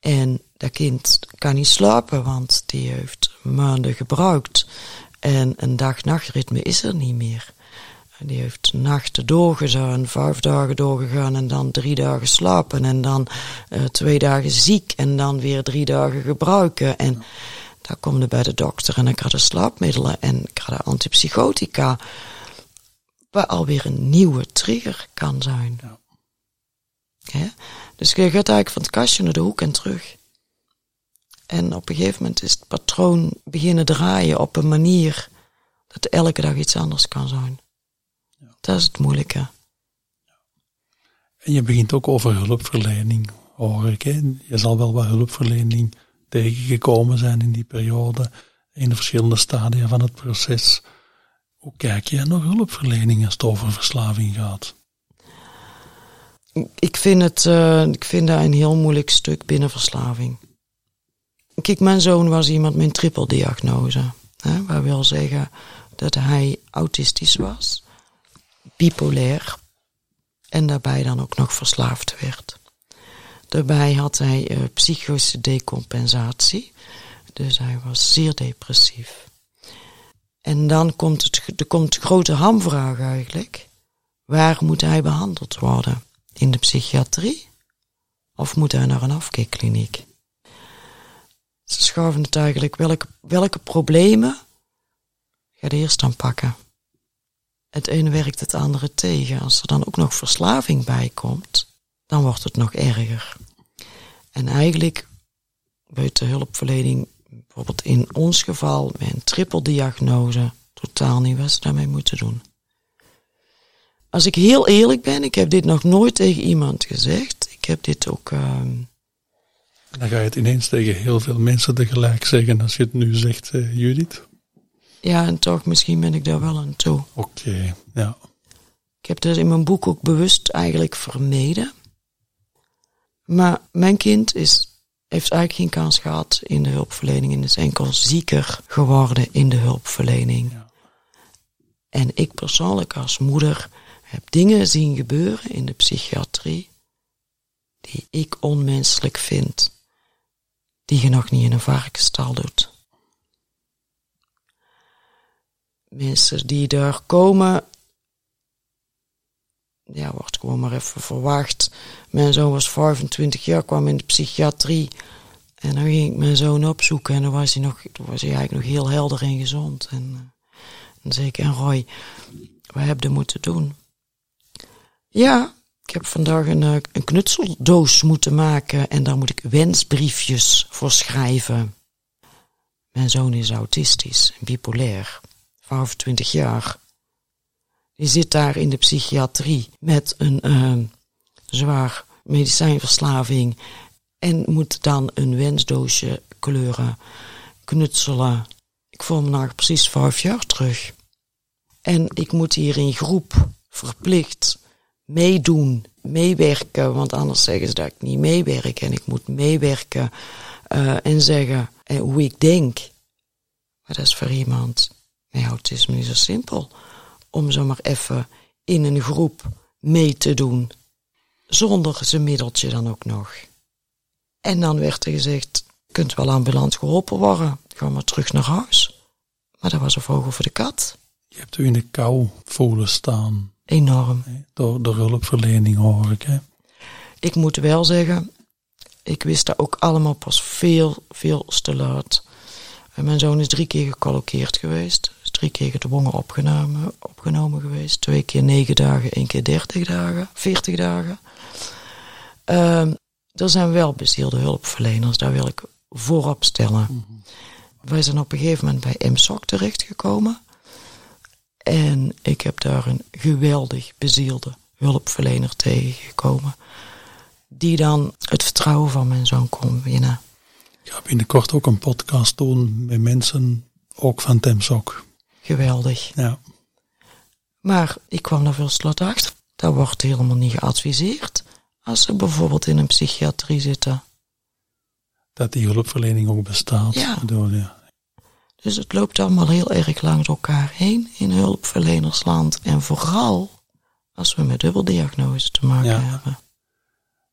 En dat kind kan niet slapen, want die heeft maanden gebruikt. En een dag-nachtritme is er niet meer. Die heeft nachten doorgedaan, vijf dagen doorgegaan en dan drie dagen slapen en dan uh, twee dagen ziek en dan weer drie dagen gebruiken. En. Daar komt er bij de dokter en ik had de slaapmiddelen en ik had de antipsychotica, waar alweer een nieuwe trigger kan zijn. Ja. Ja? Dus je gaat eigenlijk van het kastje naar de hoek en terug. En op een gegeven moment is het patroon beginnen draaien op een manier dat elke dag iets anders kan zijn. Dat is het moeilijke. En je begint ook over hulpverlening, hoor ik. Hè? Je zal wel wat hulpverlening tegengekomen zijn in die periode, in de verschillende stadia van het proces. Hoe kijk jij naar hulpverlening als het over verslaving gaat? Ik vind, het, uh, ik vind dat een heel moeilijk stuk binnen verslaving. Kijk, mijn zoon was iemand met een trippeldiagnose. Hè, waar wil zeggen dat hij autistisch was, bipolair en daarbij dan ook nog verslaafd werd. Daarbij had hij uh, decompensatie, dus hij was zeer depressief. En dan komt, het, er komt de grote hamvraag eigenlijk. Waar moet hij behandeld worden? In de psychiatrie? Of moet hij naar een afkeerkliniek? Ze schuiven het eigenlijk, welke, welke problemen ga je eerst aanpakken? Het ene werkt het andere tegen. Als er dan ook nog verslaving bij komt, dan wordt het nog erger. En eigenlijk, buiten hulpverlening, bijvoorbeeld in ons geval, met een trippeldiagnose, totaal niet wat ze daarmee moeten doen. Als ik heel eerlijk ben, ik heb dit nog nooit tegen iemand gezegd. Ik heb dit ook. Uh... Dan ga je het ineens tegen heel veel mensen tegelijk zeggen als je het nu zegt, uh, Judith. Ja, en toch, misschien ben ik daar wel aan toe. Oké, ja. Ik heb dat in mijn boek ook bewust eigenlijk vermeden. Maar mijn kind is, heeft eigenlijk geen kans gehad in de hulpverlening en is enkel zieker geworden in de hulpverlening. Ja. En ik persoonlijk als moeder heb dingen zien gebeuren in de psychiatrie die ik onmenselijk vind, die je nog niet in een varkenstal doet. Mensen die daar komen, ja, wordt gewoon maar even verwacht. Mijn zoon was 25 jaar, kwam in de psychiatrie. En dan ging ik mijn zoon opzoeken en dan was hij, nog, was hij eigenlijk nog heel helder en gezond. En, en zeker, en Roy, we hebben moeten doen. Ja, ik heb vandaag een, eh, een knutseldoos moeten maken en daar moet ik wensbriefjes voor schrijven. Mijn zoon is autistisch en bipolair, 25 jaar. Die zit daar in de psychiatrie met een uh, zwaar medicijnverslaving en moet dan een wensdoosje kleuren, knutselen. Ik voel me nou precies vijf jaar terug. En ik moet hier in groep verplicht meedoen, meewerken, want anders zeggen ze dat ik niet meewerk en ik moet meewerken uh, en zeggen uh, hoe ik denk. Maar dat is voor iemand met autisme niet zo simpel om zomaar even in een groep mee te doen, zonder zijn middeltje dan ook nog. En dan werd er gezegd, kunt wel ambulant geholpen worden, ga maar terug naar huis. Maar dat was een vogel voor de kat. Je hebt u in de kou voelen staan. Enorm. Door de hulpverlening hoor ik. Hè? Ik moet wel zeggen, ik wist dat ook allemaal pas veel, veel te laat. En mijn zoon is drie keer gecolloqueerd geweest. Drie keer gedwongen opgenomen, opgenomen geweest. Twee keer negen dagen, één keer dertig dagen, veertig dagen. Uh, er zijn wel bezielde hulpverleners, daar wil ik voorop stellen. Mm Wij zijn op een gegeven moment bij MSOC terechtgekomen. En ik heb daar een geweldig bezielde hulpverlener tegengekomen. Die dan het vertrouwen van mijn zoon kon winnen. Ik ga binnenkort ook een podcast doen met mensen, ook van Temsok. Geweldig. Ja. Maar ik kwam er veel slot achter. Dat wordt helemaal niet geadviseerd als ze bijvoorbeeld in een psychiatrie zitten. Dat die hulpverlening ook bestaat. Ja. Dus het loopt allemaal heel erg langs elkaar heen in hulpverlenersland. En vooral als we met dubbeldiagnose te maken hebben.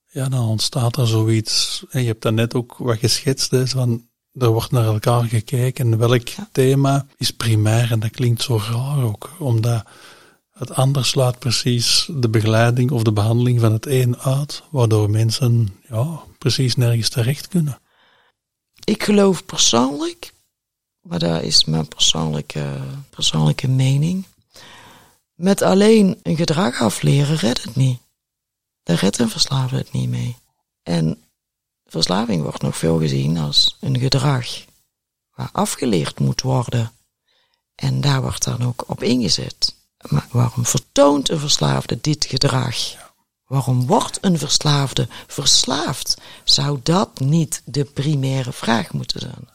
Ja, dan ontstaat er zoiets. En je hebt daar net ook wat geschetst, hè, van er wordt naar elkaar gekeken. Welk thema is primair? En dat klinkt zo raar ook, omdat het ander slaat precies de begeleiding of de behandeling van het een uit, waardoor mensen ja, precies nergens terecht kunnen. Ik geloof persoonlijk maar dat is mijn persoonlijke, persoonlijke mening. Met alleen een gedrag afleren redt het niet. Daar redt een verslaafde het niet mee. En verslaving wordt nog veel gezien als een gedrag waar afgeleerd moet worden. En daar wordt dan ook op ingezet. Maar waarom vertoont een verslaafde dit gedrag? Waarom wordt een verslaafde verslaafd? Zou dat niet de primaire vraag moeten zijn?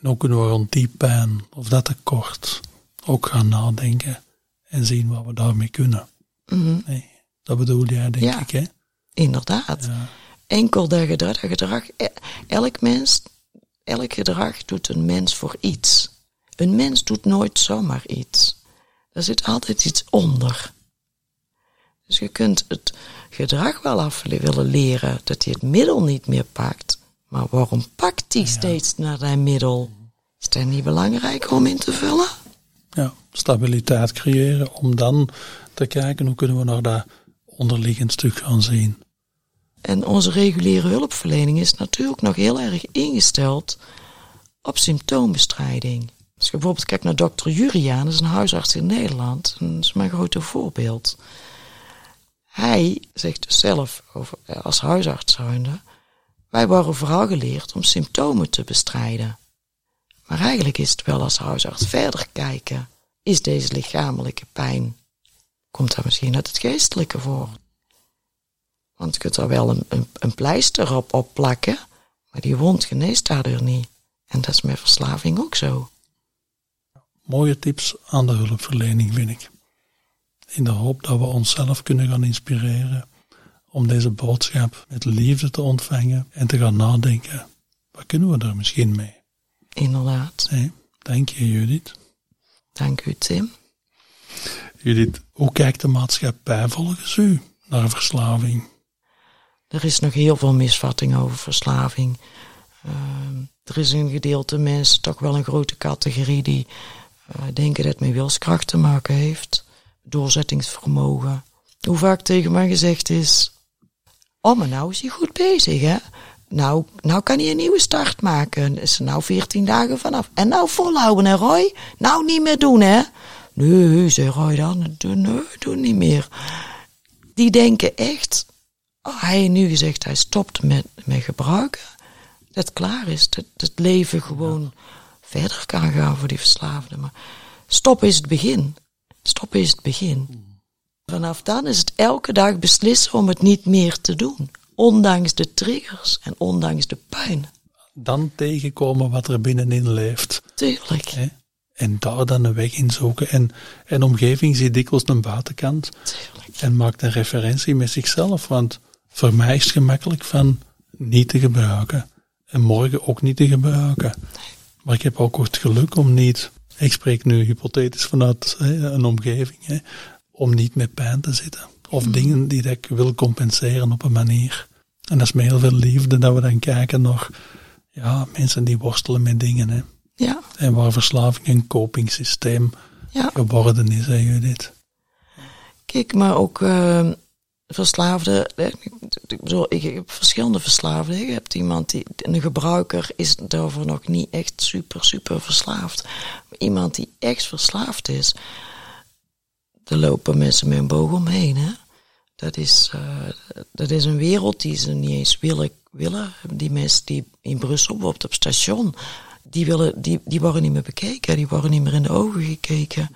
En ook kunnen we rond die pijn of dat tekort ook gaan nadenken en zien wat we daarmee kunnen. Mhm. Nee, dat bedoel jij, denk Ja. ik, hè? Inderdaad. Ja. Enkel dat gedrag, dat gedrag, e- elk mens, elk gedrag doet een mens voor iets. Een mens doet nooit zomaar iets. Er zit altijd iets onder. Dus je kunt het gedrag wel af willen leren dat hij het middel niet meer pakt. Maar waarom pakt hij steeds naar dat middel? Is dat niet belangrijk om in te vullen? ja, stabiliteit creëren om dan te kijken hoe kunnen we naar dat onderliggend stuk gaan zien. En onze reguliere hulpverlening is natuurlijk nog heel erg ingesteld op symptoombestrijding. Als je bijvoorbeeld kijkt naar dokter Juriaan, dat is een huisarts in Nederland, dat is mijn grote voorbeeld. Hij zegt dus zelf eh, als huisarts wij worden vooral geleerd om symptomen te bestrijden. Maar eigenlijk is het wel als huisarts verder kijken. Is deze lichamelijke pijn, komt daar misschien uit het geestelijke voor? Want je kunt er wel een, een, een pleister op, op plakken, maar die wond geneest daardoor niet. En dat is met verslaving ook zo. Mooie tips aan de hulpverlening, vind ik. In de hoop dat we onszelf kunnen gaan inspireren om deze boodschap met liefde te ontvangen en te gaan nadenken. Wat kunnen we er misschien mee? Inderdaad. Nee, dank je Judith. Dank u, Tim. Judith, hoe kijkt de maatschappij volgens u naar verslaving? Er is nog heel veel misvatting over verslaving. Ehm, er is een gedeelte mensen, toch wel een grote categorie, die eh, denken dat het met wilskracht te maken heeft. Doorzettingsvermogen. Hoe vaak tegen mij gezegd is: Oh, maar nou is hij goed bezig, hè? Nou, nou kan hij een nieuwe start maken. Is er nou 14 dagen vanaf. En nou volhouden, hè, Roy? Nou niet meer doen, hè? Nee, zei Roy dan. Nee, doe niet meer. Die denken echt hij heeft nu gezegd hij stopt met, met gebruiken. Dat het klaar is. Dat het leven gewoon verder kan gaan voor die verslaafde. Maar stoppen is het begin. Stoppen is het begin. Vanaf dan is het elke dag beslissen om het niet meer te doen. Ondanks de triggers en ondanks de pijn. Dan tegenkomen wat er binnenin leeft. Tuurlijk. En daar dan een weg in zoeken. En een omgeving ziet dikwijls een buitenkant. Tuurlijk. En maakt een referentie met zichzelf. Want voor mij is het gemakkelijk van niet te gebruiken. En morgen ook niet te gebruiken. Maar ik heb ook het geluk om niet, ik spreek nu hypothetisch vanuit een omgeving, hè, om niet met pijn te zitten. Of dingen die dat ik wil compenseren op een manier. En dat is met heel veel liefde dat we dan kijken naar ja, mensen die worstelen met dingen. Hè. Ja, En waar verslaving een copingsysteem ja. geworden is, hè Judith. Kijk, maar ook eh, verslaafden. hè, Ik bedoel, ik heb verschillende verslaafden. Je hebt iemand die, een gebruiker is daarvoor nog niet echt super, super verslaafd. Iemand die echt verslaafd is, daar lopen mensen met een boog omheen. Dat, is, eh, dat is een wereld die ze niet eens willen. willen. Die mensen die in Brussel, bijvoorbeeld op station, die, willen, die, die worden niet meer bekeken. Die worden niet meer in de ogen gekeken.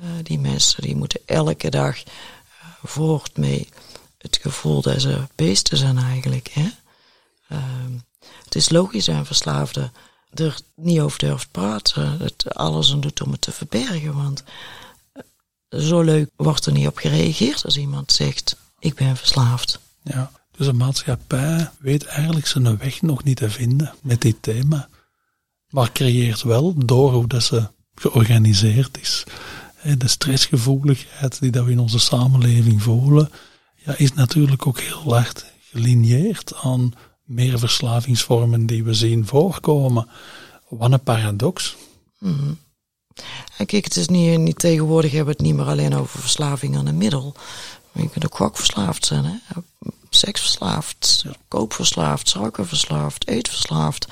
Eh, die mensen die moeten elke dag voort mee het gevoel dat ze beesten zijn eigenlijk. Hè? Ehm, het is logisch aan verslaafden er niet over durft praten. Het alles aan doet om het te verbergen. Want eh, zo leuk wordt er niet op gereageerd als iemand zegt: Ik ben verslaafd. Ja. Dus de maatschappij weet eigenlijk zijn weg nog niet te vinden met dit thema. Maar creëert wel door hoe dat ze georganiseerd is. De stressgevoeligheid die dat we in onze samenleving voelen, ja, is natuurlijk ook heel hard gelineerd aan meer verslavingsvormen die we zien voorkomen. Wat een paradox. En kijk, het is niet, niet tegenwoordig hebben we het niet meer alleen over verslaving aan een middel. Maar je kunt ook gokverslaafd zijn, hè? Seksverslaafd, koopverslaafd, suikerverslaafd, eetverslaafd,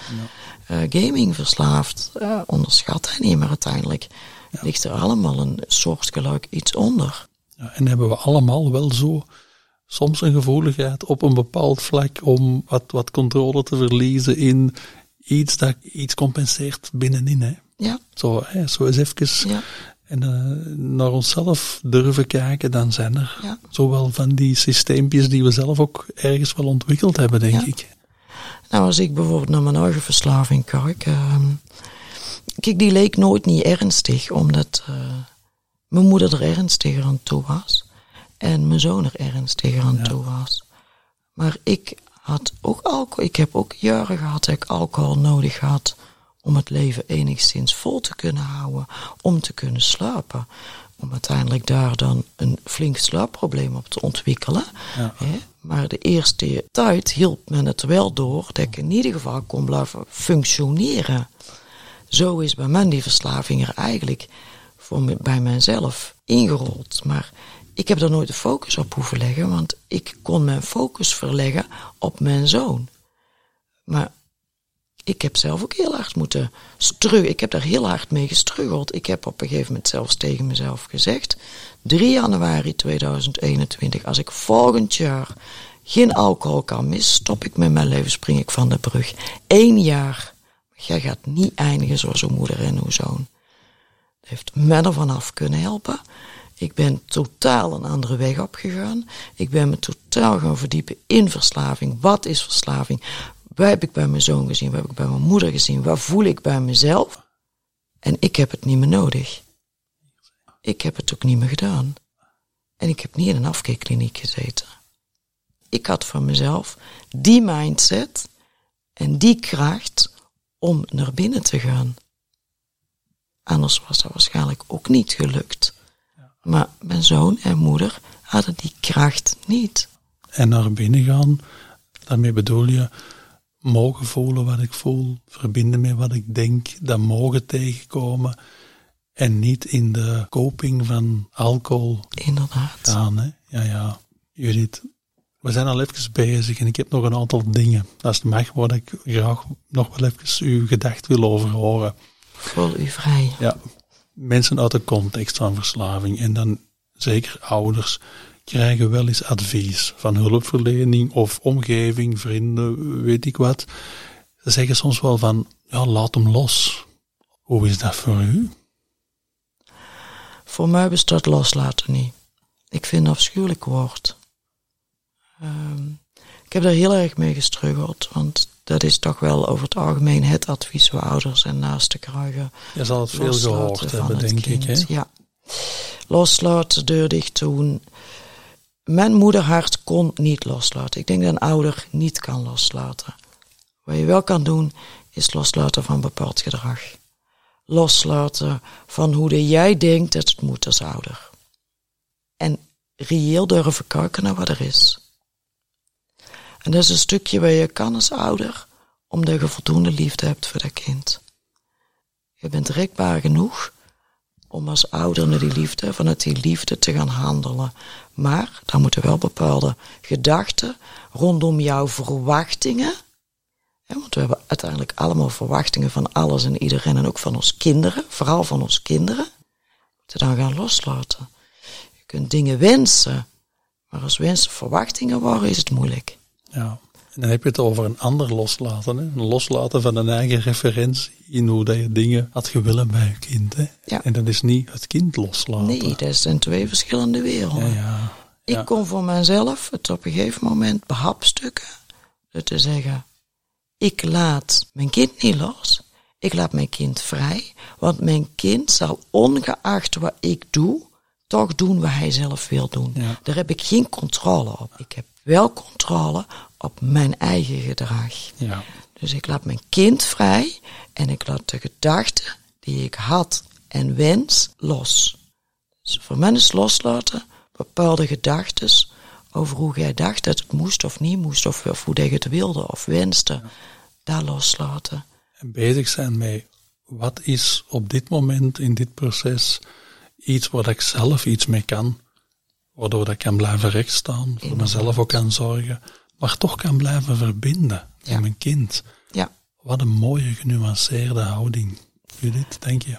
eh, gamingverslaafd. Ja, onderschat hij niet, maar uiteindelijk ligt er allemaal een soortgelijk iets onder. Ja, en hebben we allemaal wel zo soms een gevoeligheid op een bepaald vlak om wat, wat controle te verliezen in iets dat iets compenseert binnenin. Hè. Ja, Zo, hè, zo eens even ja, en uh, naar onszelf durven kijken, dan zijn er Ja. zowel van die systeempjes die we zelf ook ergens wel ontwikkeld hebben, denk ik. Nou, als ik bijvoorbeeld naar mijn eigen verslaving kijk. ehm, kijk, die leek nooit niet ernstig, omdat eh, mijn moeder er ernstiger aan toe was. En mijn zoon er ernstiger aan Ja. toe was. Maar ik had ook alcohol. Ik heb ook jaren gehad dat ik alcohol nodig had om het leven enigszins vol te kunnen houden. Om te kunnen slapen. Om uiteindelijk daar dan een flink slaapprobleem op te ontwikkelen. Ja. Hè? Maar de eerste tijd hielp men het wel door dat ik in ieder geval kon blijven functioneren. Zo is bij mij die verslaving er eigenlijk voor bij mijzelf ingerold. Maar ik heb daar nooit de focus op hoeven leggen, want ik kon mijn focus verleggen op mijn zoon. Maar ik heb zelf ook heel hard moeten struggelen. Ik heb daar heel hard mee gestruggeld. Ik heb op een gegeven moment zelfs tegen mezelf gezegd: 3 januari 2021, als ik volgend jaar geen alcohol kan missen, stop ik met mijn leven, spring ik van de brug. Eén jaar. Jij gaat niet eindigen zoals uw moeder en uw zoon. Dat heeft mij ervan af kunnen helpen. Ik ben totaal een andere weg opgegaan. Ik ben me totaal gaan verdiepen in verslaving. Wat is verslaving? Wat heb ik bij mijn zoon gezien? Wat heb ik bij mijn moeder gezien? Wat voel ik bij mezelf? En ik heb het niet meer nodig. Ik heb het ook niet meer gedaan. En ik heb niet in een afkeerkliniek gezeten. Ik had van mezelf die mindset en die kracht om naar binnen te gaan. Anders was dat waarschijnlijk ook niet gelukt. Maar mijn zoon en moeder hadden die kracht niet. En naar binnen gaan, daarmee bedoel je mogen voelen wat ik voel, verbinden met wat ik denk, dat mogen tegenkomen en niet in de koping van alcohol Inderdaad. gaan. Hè? Ja, ja. Judith, we zijn al even bezig en ik heb nog een aantal dingen. Als het mag, wat ik graag nog wel even uw gedacht wil over horen. Voel u vrij. Ja, mensen uit de context van verslaving en dan zeker ouders krijgen wel eens advies van hulpverlening of omgeving, vrienden, weet ik wat. Ze zeggen soms wel van, ja, laat hem los. Hoe is dat voor u? Voor mij bestaat loslaten niet. Ik vind het een afschuwelijk woord. Ehm, ik heb daar heel erg mee gestruggeld, want dat is toch wel over het algemeen het advies waar ouders en naasten krijgen. Je zal het veel gehoord hebben, denk ik. Hè? Ja. Loslaten, deur dicht doen. Mijn moederhart kon niet loslaten. Ik denk dat een ouder niet kan loslaten. Wat je wel kan doen, is loslaten van bepaald gedrag. Loslaten van hoe de jij denkt dat het moet als ouder. En reëel durven kijken naar wat er is. En dat is een stukje waar je kan als ouder, omdat je voldoende liefde hebt voor dat kind. Je bent rekbaar genoeg om als ouder naar die liefde, vanuit die liefde te gaan handelen. Maar daar moeten wel bepaalde gedachten rondom jouw verwachtingen. Want we hebben uiteindelijk allemaal verwachtingen van alles en iedereen en ook van ons kinderen, vooral van ons kinderen. Moeten dan gaan loslaten. Je kunt dingen wensen, maar als wensen verwachtingen worden, is het moeilijk. Ja. En dan heb je het over een ander loslaten. Hè? Een loslaten van een eigen referentie in hoe dat je dingen had gewillen bij je kind. Hè? Ja. En dat is niet het kind loslaten. Nee, dat zijn twee verschillende werelden. Ja, ja. Ja. Ik kon voor mezelf het op een gegeven moment behapstukken. Door te zeggen, ik laat mijn kind niet los. Ik laat mijn kind vrij. Want mijn kind zal ongeacht wat ik doe, toch doen wat hij zelf wil doen. Daar heb ik geen controle op. Ik heb wel controle op mijn eigen gedrag. Ja. Dus ik laat mijn kind vrij en ik laat de gedachten die ik had en wens los. Dus voor mij is loslaten bepaalde gedachten over hoe jij dacht dat het moest of niet moest, of, of hoe jij het wilde of wenste. Daar loslaten. En bezig zijn met wat is op dit moment in dit proces iets waar ik zelf iets mee kan. Waardoor ik kan blijven rechtstaan, voor mezelf ook kan zorgen. Maar toch kan blijven verbinden Ja. met mijn kind. Ja. Wat een mooie genuanceerde houding. Judith, denk je?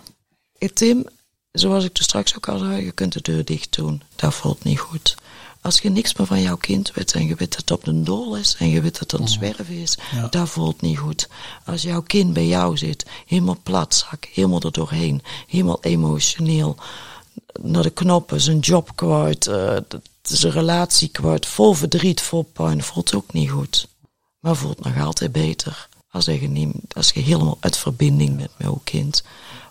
Tim, zoals ik er straks ook al zei, je kunt de deur dicht doen. Dat voelt niet goed. Als je niks meer van jouw kind weet en je weet dat het op de dol is en je weet dat het een zwerven is, Ja. dat voelt niet goed. Als jouw kind bij jou zit, helemaal platzak, helemaal er doorheen, helemaal emotioneel, naar de knoppen, zijn job kwijt, eh, d- zijn relatie kwijt, vol verdriet, vol pijn, voelt ook niet goed. Maar voelt nog altijd beter als je, niet, als je helemaal uit verbinding bent met jouw kind.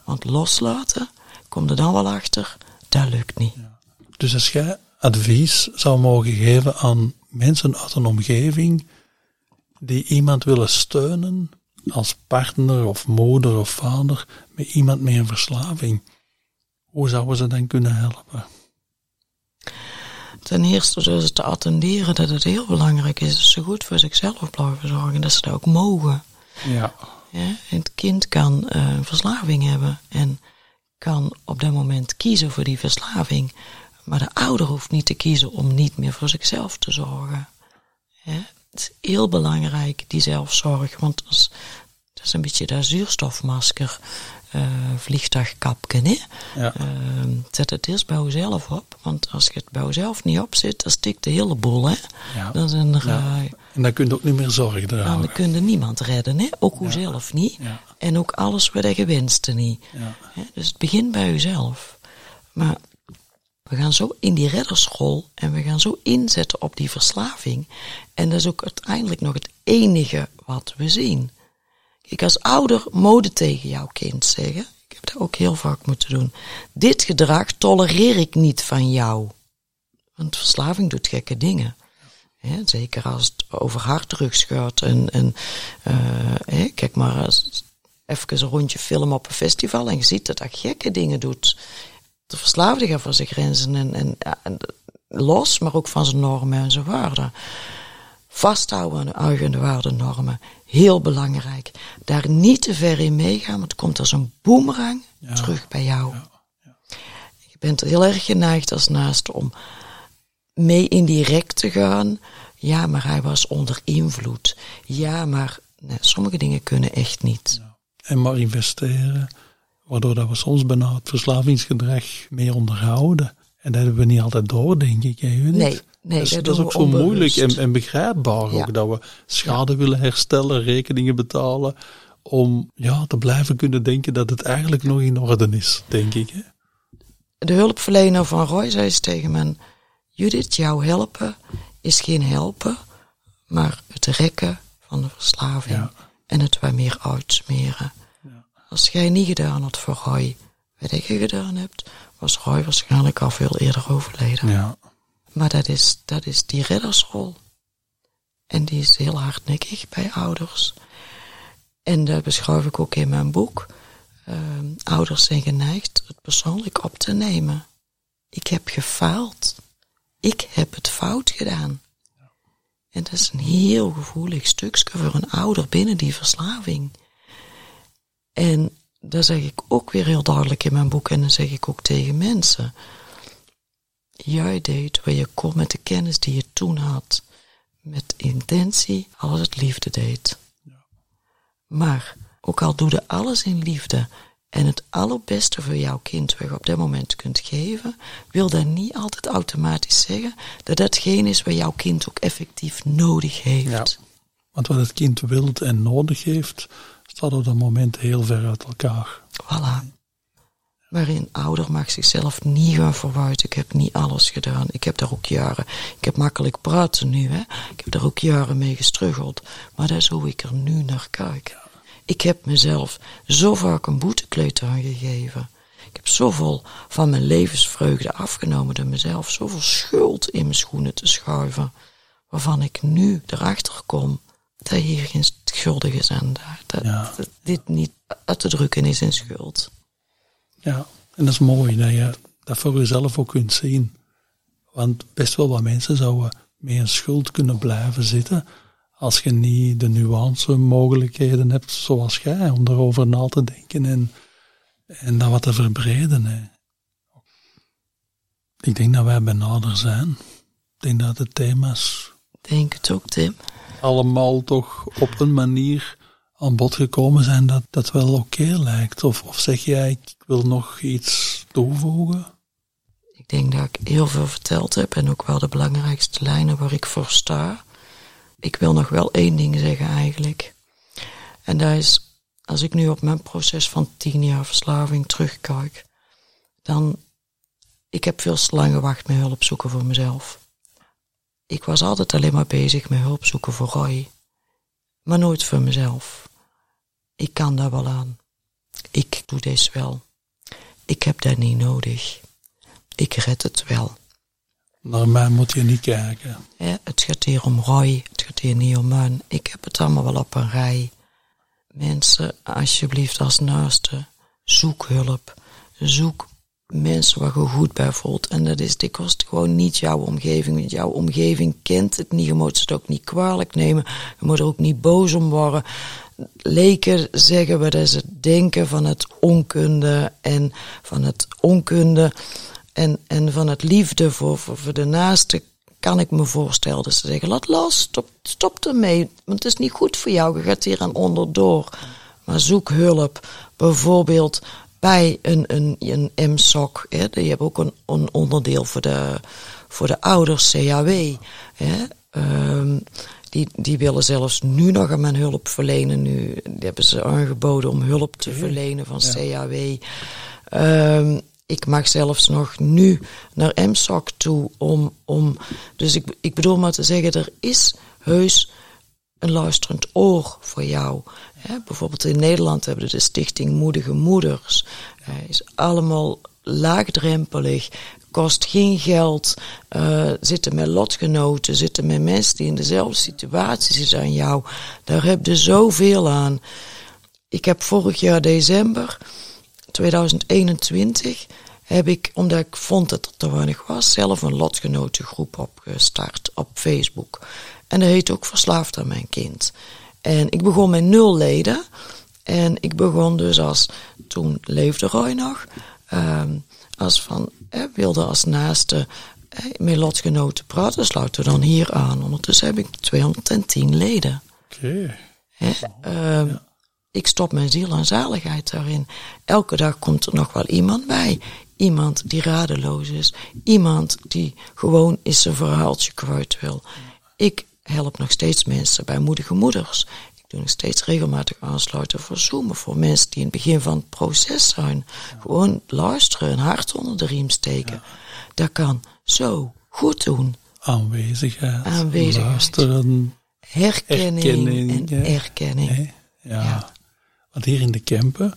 Want loslaten, kom er dan wel achter, dat lukt niet. Dus als jij advies zou mogen geven aan mensen uit een omgeving die iemand willen steunen als partner of moeder of vader met iemand met een verslaving, hoe zouden ze dan kunnen helpen? Ten eerste ze te attenderen dat het heel belangrijk is dat ze goed voor zichzelf blijven zorgen. Dat ze dat ook mogen. Ja. Ja, het kind kan eh, een verslaving hebben en kan op dat moment kiezen voor die verslaving. Maar de ouder hoeft niet te kiezen om niet meer voor zichzelf te zorgen. Ja, het is heel belangrijk, die zelfzorg. Want als, dat is een beetje dat zuurstofmasker, vliegtuigkapje. Hè? Ja. Ehm, zet het eerst bij jezelf op. Want als je het bij jezelf niet opzet, dan stikt de hele boel. Hè? Ja. Dan zijn er... Ja. En dan kun je ook niet meer zorg dan dragen. kun je niemand redden, hè? ook zelf niet. En ook alles wat je wenste niet. Hè? Dus het begint bij jezelf. Maar we gaan zo in die redderschool en we gaan zo inzetten op die verslaving. En dat is ook uiteindelijk nog het enige wat we zien. Kijk, als ouder mode tegen jouw kind zeggen. Ik heb dat ook heel vaak moeten doen. Dit gedrag tolereer ik niet van jou. Want verslaving doet gekke dingen. Zeker als het over harddrugs gaat. En, en eh, kijk maar, even een rondje film op een festival en je ziet dat dat gekke dingen doet. De verslaafde gaat van zijn grenzen en, en, en los, maar ook van zijn normen en zijn waarden. Vasthouden aan eigen waarden normen. Heel belangrijk. Daar niet te ver in meegaan, want het komt als een boemerang Ja. terug bij jou. Je bent heel erg geneigd als naaste om mee indirect te gaan. Ja, maar hij was onder invloed. Ja, maar nee, sommige dingen kunnen echt niet. En maar investeren, waardoor dat we soms bijna het verslavingsgedrag meer onderhouden. En dat hebben we niet altijd door, denk ik. Hè? Nee, nee, dat is, dat dat is ook zo moeilijk en, en begrijpbaar Ja. ook. Dat we schade willen herstellen, rekeningen betalen. Om ja, te blijven kunnen denken dat het eigenlijk nog in orde is, denk ik. Hè? De hulpverlener van Roy zei eens tegen me: Judith, jou helpen is geen helpen, maar het rekken van de verslaving Ja. en het wat meer uitsmeren. Als jij niet gedaan had voor Roy wat ik gedaan hebt, was Roy waarschijnlijk al veel eerder overleden. Ja. Maar dat is, dat is die reddersrol. En die is heel hardnekkig bij ouders. En dat beschrijf ik ook in mijn boek. Ehm, ouders zijn geneigd het persoonlijk op te nemen. Ik heb gefaald. Ik heb het fout gedaan. En dat is een heel gevoelig stukje voor een ouder binnen die verslaving. En dat zeg ik ook weer heel duidelijk in mijn boek en dan zeg ik ook tegen mensen. Jij deed waar je kon met de kennis die je toen had. Met intentie alles het liefde deed. Maar ook al doe je alles in liefde en het allerbeste voor jouw kind wat je op dat moment kunt geven, wil dat niet altijd automatisch zeggen dat datgene is wat jouw kind ook effectief nodig heeft. Ja. Want wat het kind wilt en nodig heeft, staat op dat moment heel ver uit elkaar. Voilà. Maar een ouder mag zichzelf niet gaan verwijten. Ik heb niet alles gedaan. Ik heb daar ook jaren. Ik heb makkelijk praten nu, hè. Ik heb daar ook jaren mee gestruggeld. Maar dat is hoe ik er nu naar kijk. Ik heb mezelf zo vaak een boetekleed aangegeven. Ik heb zoveel van mijn levensvreugde afgenomen door mezelf zoveel schuld in mijn schoenen te schuiven. Waarvan ik nu erachter kom dat hier geen schuldig is aan. Dat, dat dit niet uit te drukken is in schuld. Ja, en dat is mooi dat je dat voor jezelf ook kunt zien. Want best wel wat mensen zouden met een schuld kunnen blijven zitten als je niet de nuance mogelijkheden hebt zoals jij om erover na te denken en, en dat wat te verbreden. Hè. Ik denk dat wij benader zijn. Ik denk dat de thema's Denk het ook, Tim. allemaal toch op een manier aan bod gekomen zijn dat dat wel oké lijkt. Of, of zeg jij, ik wil nog iets toevoegen? Ik denk dat ik heel veel verteld heb en ook wel de belangrijkste lijnen waar ik voor sta. Ik wil nog wel één ding zeggen eigenlijk. En dat is, als ik nu op mijn proces van tien jaar verslaving terugkijk, dan, ik heb veel te lang gewacht met hulp zoeken voor mezelf. Ik was altijd alleen maar bezig met hulp zoeken voor Roy, maar nooit voor mezelf. Ik kan daar wel aan. Ik doe deze wel. Ik heb dat niet nodig. Ik red het wel. Naar mij moet je niet kijken. Ja, het gaat hier om Roy, het gaat hier niet om mij. Ik heb het allemaal wel op een rij. Mensen, alsjeblieft als naaste, zoek hulp. Zoek mensen waar je goed bij voelt. En dat is dikwijls gewoon niet jouw omgeving. Want jouw omgeving kent het niet. Je moet het ook niet kwalijk nemen. Je moet er ook niet boos om worden. Leken zeggen dat ze denken van het onkunde en van het onkunde en, en van het liefde voor, voor, voor de naaste kan ik me voorstellen. Dus ze zeggen, laat los, stop, stop ermee. Want het is niet goed voor jou, je gaat hier aan onderdoor. Maar zoek hulp. Bijvoorbeeld bij een, een, een MSOC. Hè. Die hebben ook een, een onderdeel voor de, voor de ouders, CAW. Hè. Um, die, die willen zelfs nu nog aan mijn hulp verlenen. Nu die hebben ze aangeboden om hulp te verlenen van CAW. Um, ik mag zelfs nog nu naar MSOC toe om, om dus ik, ik bedoel maar te zeggen, er is heus een luisterend oor voor jou. bijvoorbeeld in Nederland hebben we de stichting Moedige Moeders. Hij is allemaal laagdrempelig, kost geen geld, uh, zitten met lotgenoten, zitten met mensen die in dezelfde situatie zitten aan jou. Daar heb je zoveel aan. Ik heb vorig jaar december 2021 heb ik, omdat ik vond dat er te weinig was, zelf een lotgenotengroep opgestart op Facebook. En dat heet ook Verslaafd aan mijn kind. En ik begon met nul leden. En ik begon dus als, toen leefde Roy nog, um, als van, eh, wilde als naaste eh, met lotgenoten praten, sluiten we dan hier aan. Ondertussen heb ik 210 leden. Oké. Okay. Um, ja. Ik stop mijn ziel en zaligheid daarin. Elke dag komt er nog wel iemand bij. Iemand die radeloos is. Iemand die gewoon eens zijn verhaaltje kwijt wil. Ik help nog steeds mensen bij moedige moeders. Ik doe nog steeds regelmatig aansluiten voor zoomen. Voor mensen die in het begin van het proces zijn. Gewoon luisteren, een hart onder de riem steken. Dat kan zo goed doen. Aanwezigheid. Aanwezigheid. Luisteren. Herkenning, herkenning en erkenning. Ja. ja. Want hier in de Kempen,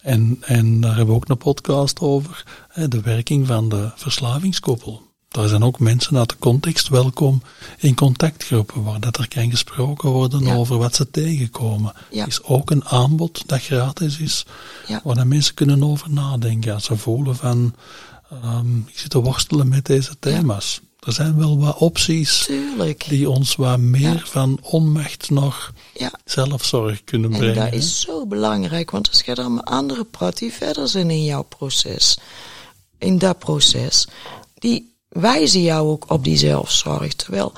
en, en daar hebben we ook een podcast over, de werking van de verslavingskoppel. Daar zijn ook mensen uit de context welkom in contactgroepen waar dat er kan gesproken worden over wat ze tegenkomen. Ja. is ook een aanbod dat gratis is, ja. waar mensen kunnen over nadenken. Als ze voelen van, um, ik zit te worstelen met deze thema's. Er zijn wel wat opties Tuurlijk. die ons wat meer van onmacht nog ja. zelfzorg kunnen brengen. En dat is zo belangrijk, want als je dan met anderen praat die verder zijn in jouw proces, in dat proces, die wijzen jou ook op die zelfzorg. Terwijl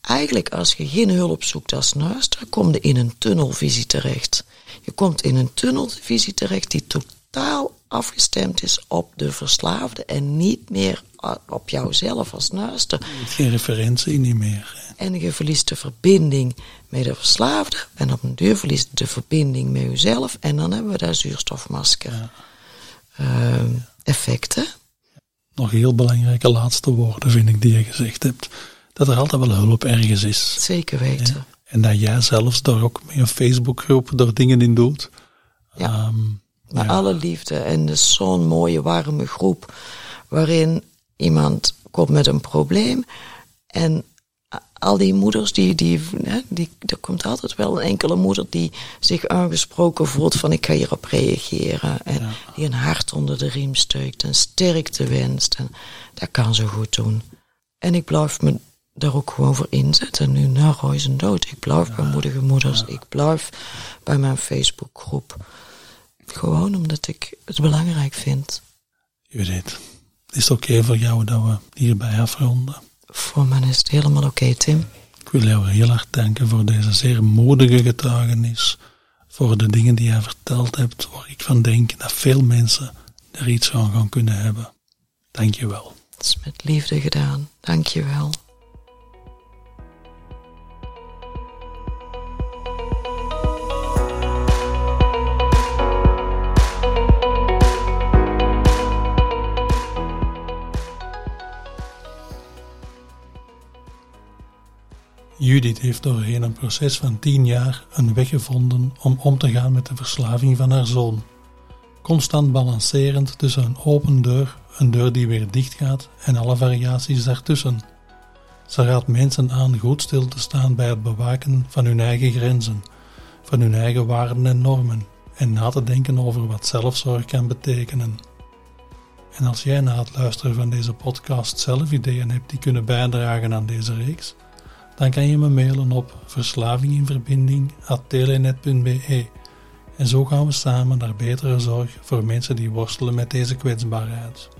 eigenlijk als je geen hulp zoekt als nurse, dan kom je in een tunnelvisie terecht. Je komt in een tunnelvisie terecht die totaal afgestemd is op de verslaafde en niet meer op jouzelf als naaste. Geen referentie niet meer. En je verliest de verbinding met de verslaafde en op een duur verliest de verbinding met jezelf en dan hebben we daar zuurstofmasker ja. uh, effecten. Nog heel belangrijke laatste woorden vind ik die je gezegd hebt. Dat er altijd wel hulp ergens is. Zeker weten. Ja. En dat jij zelfs daar ook met een Facebookgroep er dingen in doet. Ja. Um, maar ja. alle liefde en dus zo'n mooie warme groep waarin iemand komt met een probleem en al die moeders, die, die, die, er komt altijd wel een enkele moeder die zich aangesproken voelt van ik ga hierop reageren. En Ja. die een hart onder de riem steukt en sterkte wenst. En dat kan ze goed doen. En ik blijf me daar ook gewoon voor inzetten. Nu na Roy zijn dood. Ik blijf bij moedige moeders. Ik blijf bij mijn Facebookgroep. Gewoon omdat ik het belangrijk vind. Judith, is het oké voor jou dat we hierbij afronden? Voor mij is het helemaal oké, Tim. Ik wil jou heel erg danken voor deze zeer moedige getuigenis. Voor de dingen die jij verteld hebt, waar ik van denk dat veel mensen er iets aan gaan kunnen hebben. Dank je wel. Het is met liefde gedaan. Dank je wel. Judith heeft doorheen een proces van tien jaar een weg gevonden om om te gaan met de verslaving van haar zoon. Constant balancerend tussen een open deur, een deur die weer dicht gaat en alle variaties daartussen. Ze raadt mensen aan goed stil te staan bij het bewaken van hun eigen grenzen, van hun eigen waarden en normen en na te denken over wat zelfzorg kan betekenen. En als jij na het luisteren van deze podcast zelf ideeën hebt die kunnen bijdragen aan deze reeks, dan kan je me mailen op verslavinginverbinding.telenet.be en zo gaan we samen naar betere zorg voor mensen die worstelen met deze kwetsbaarheid.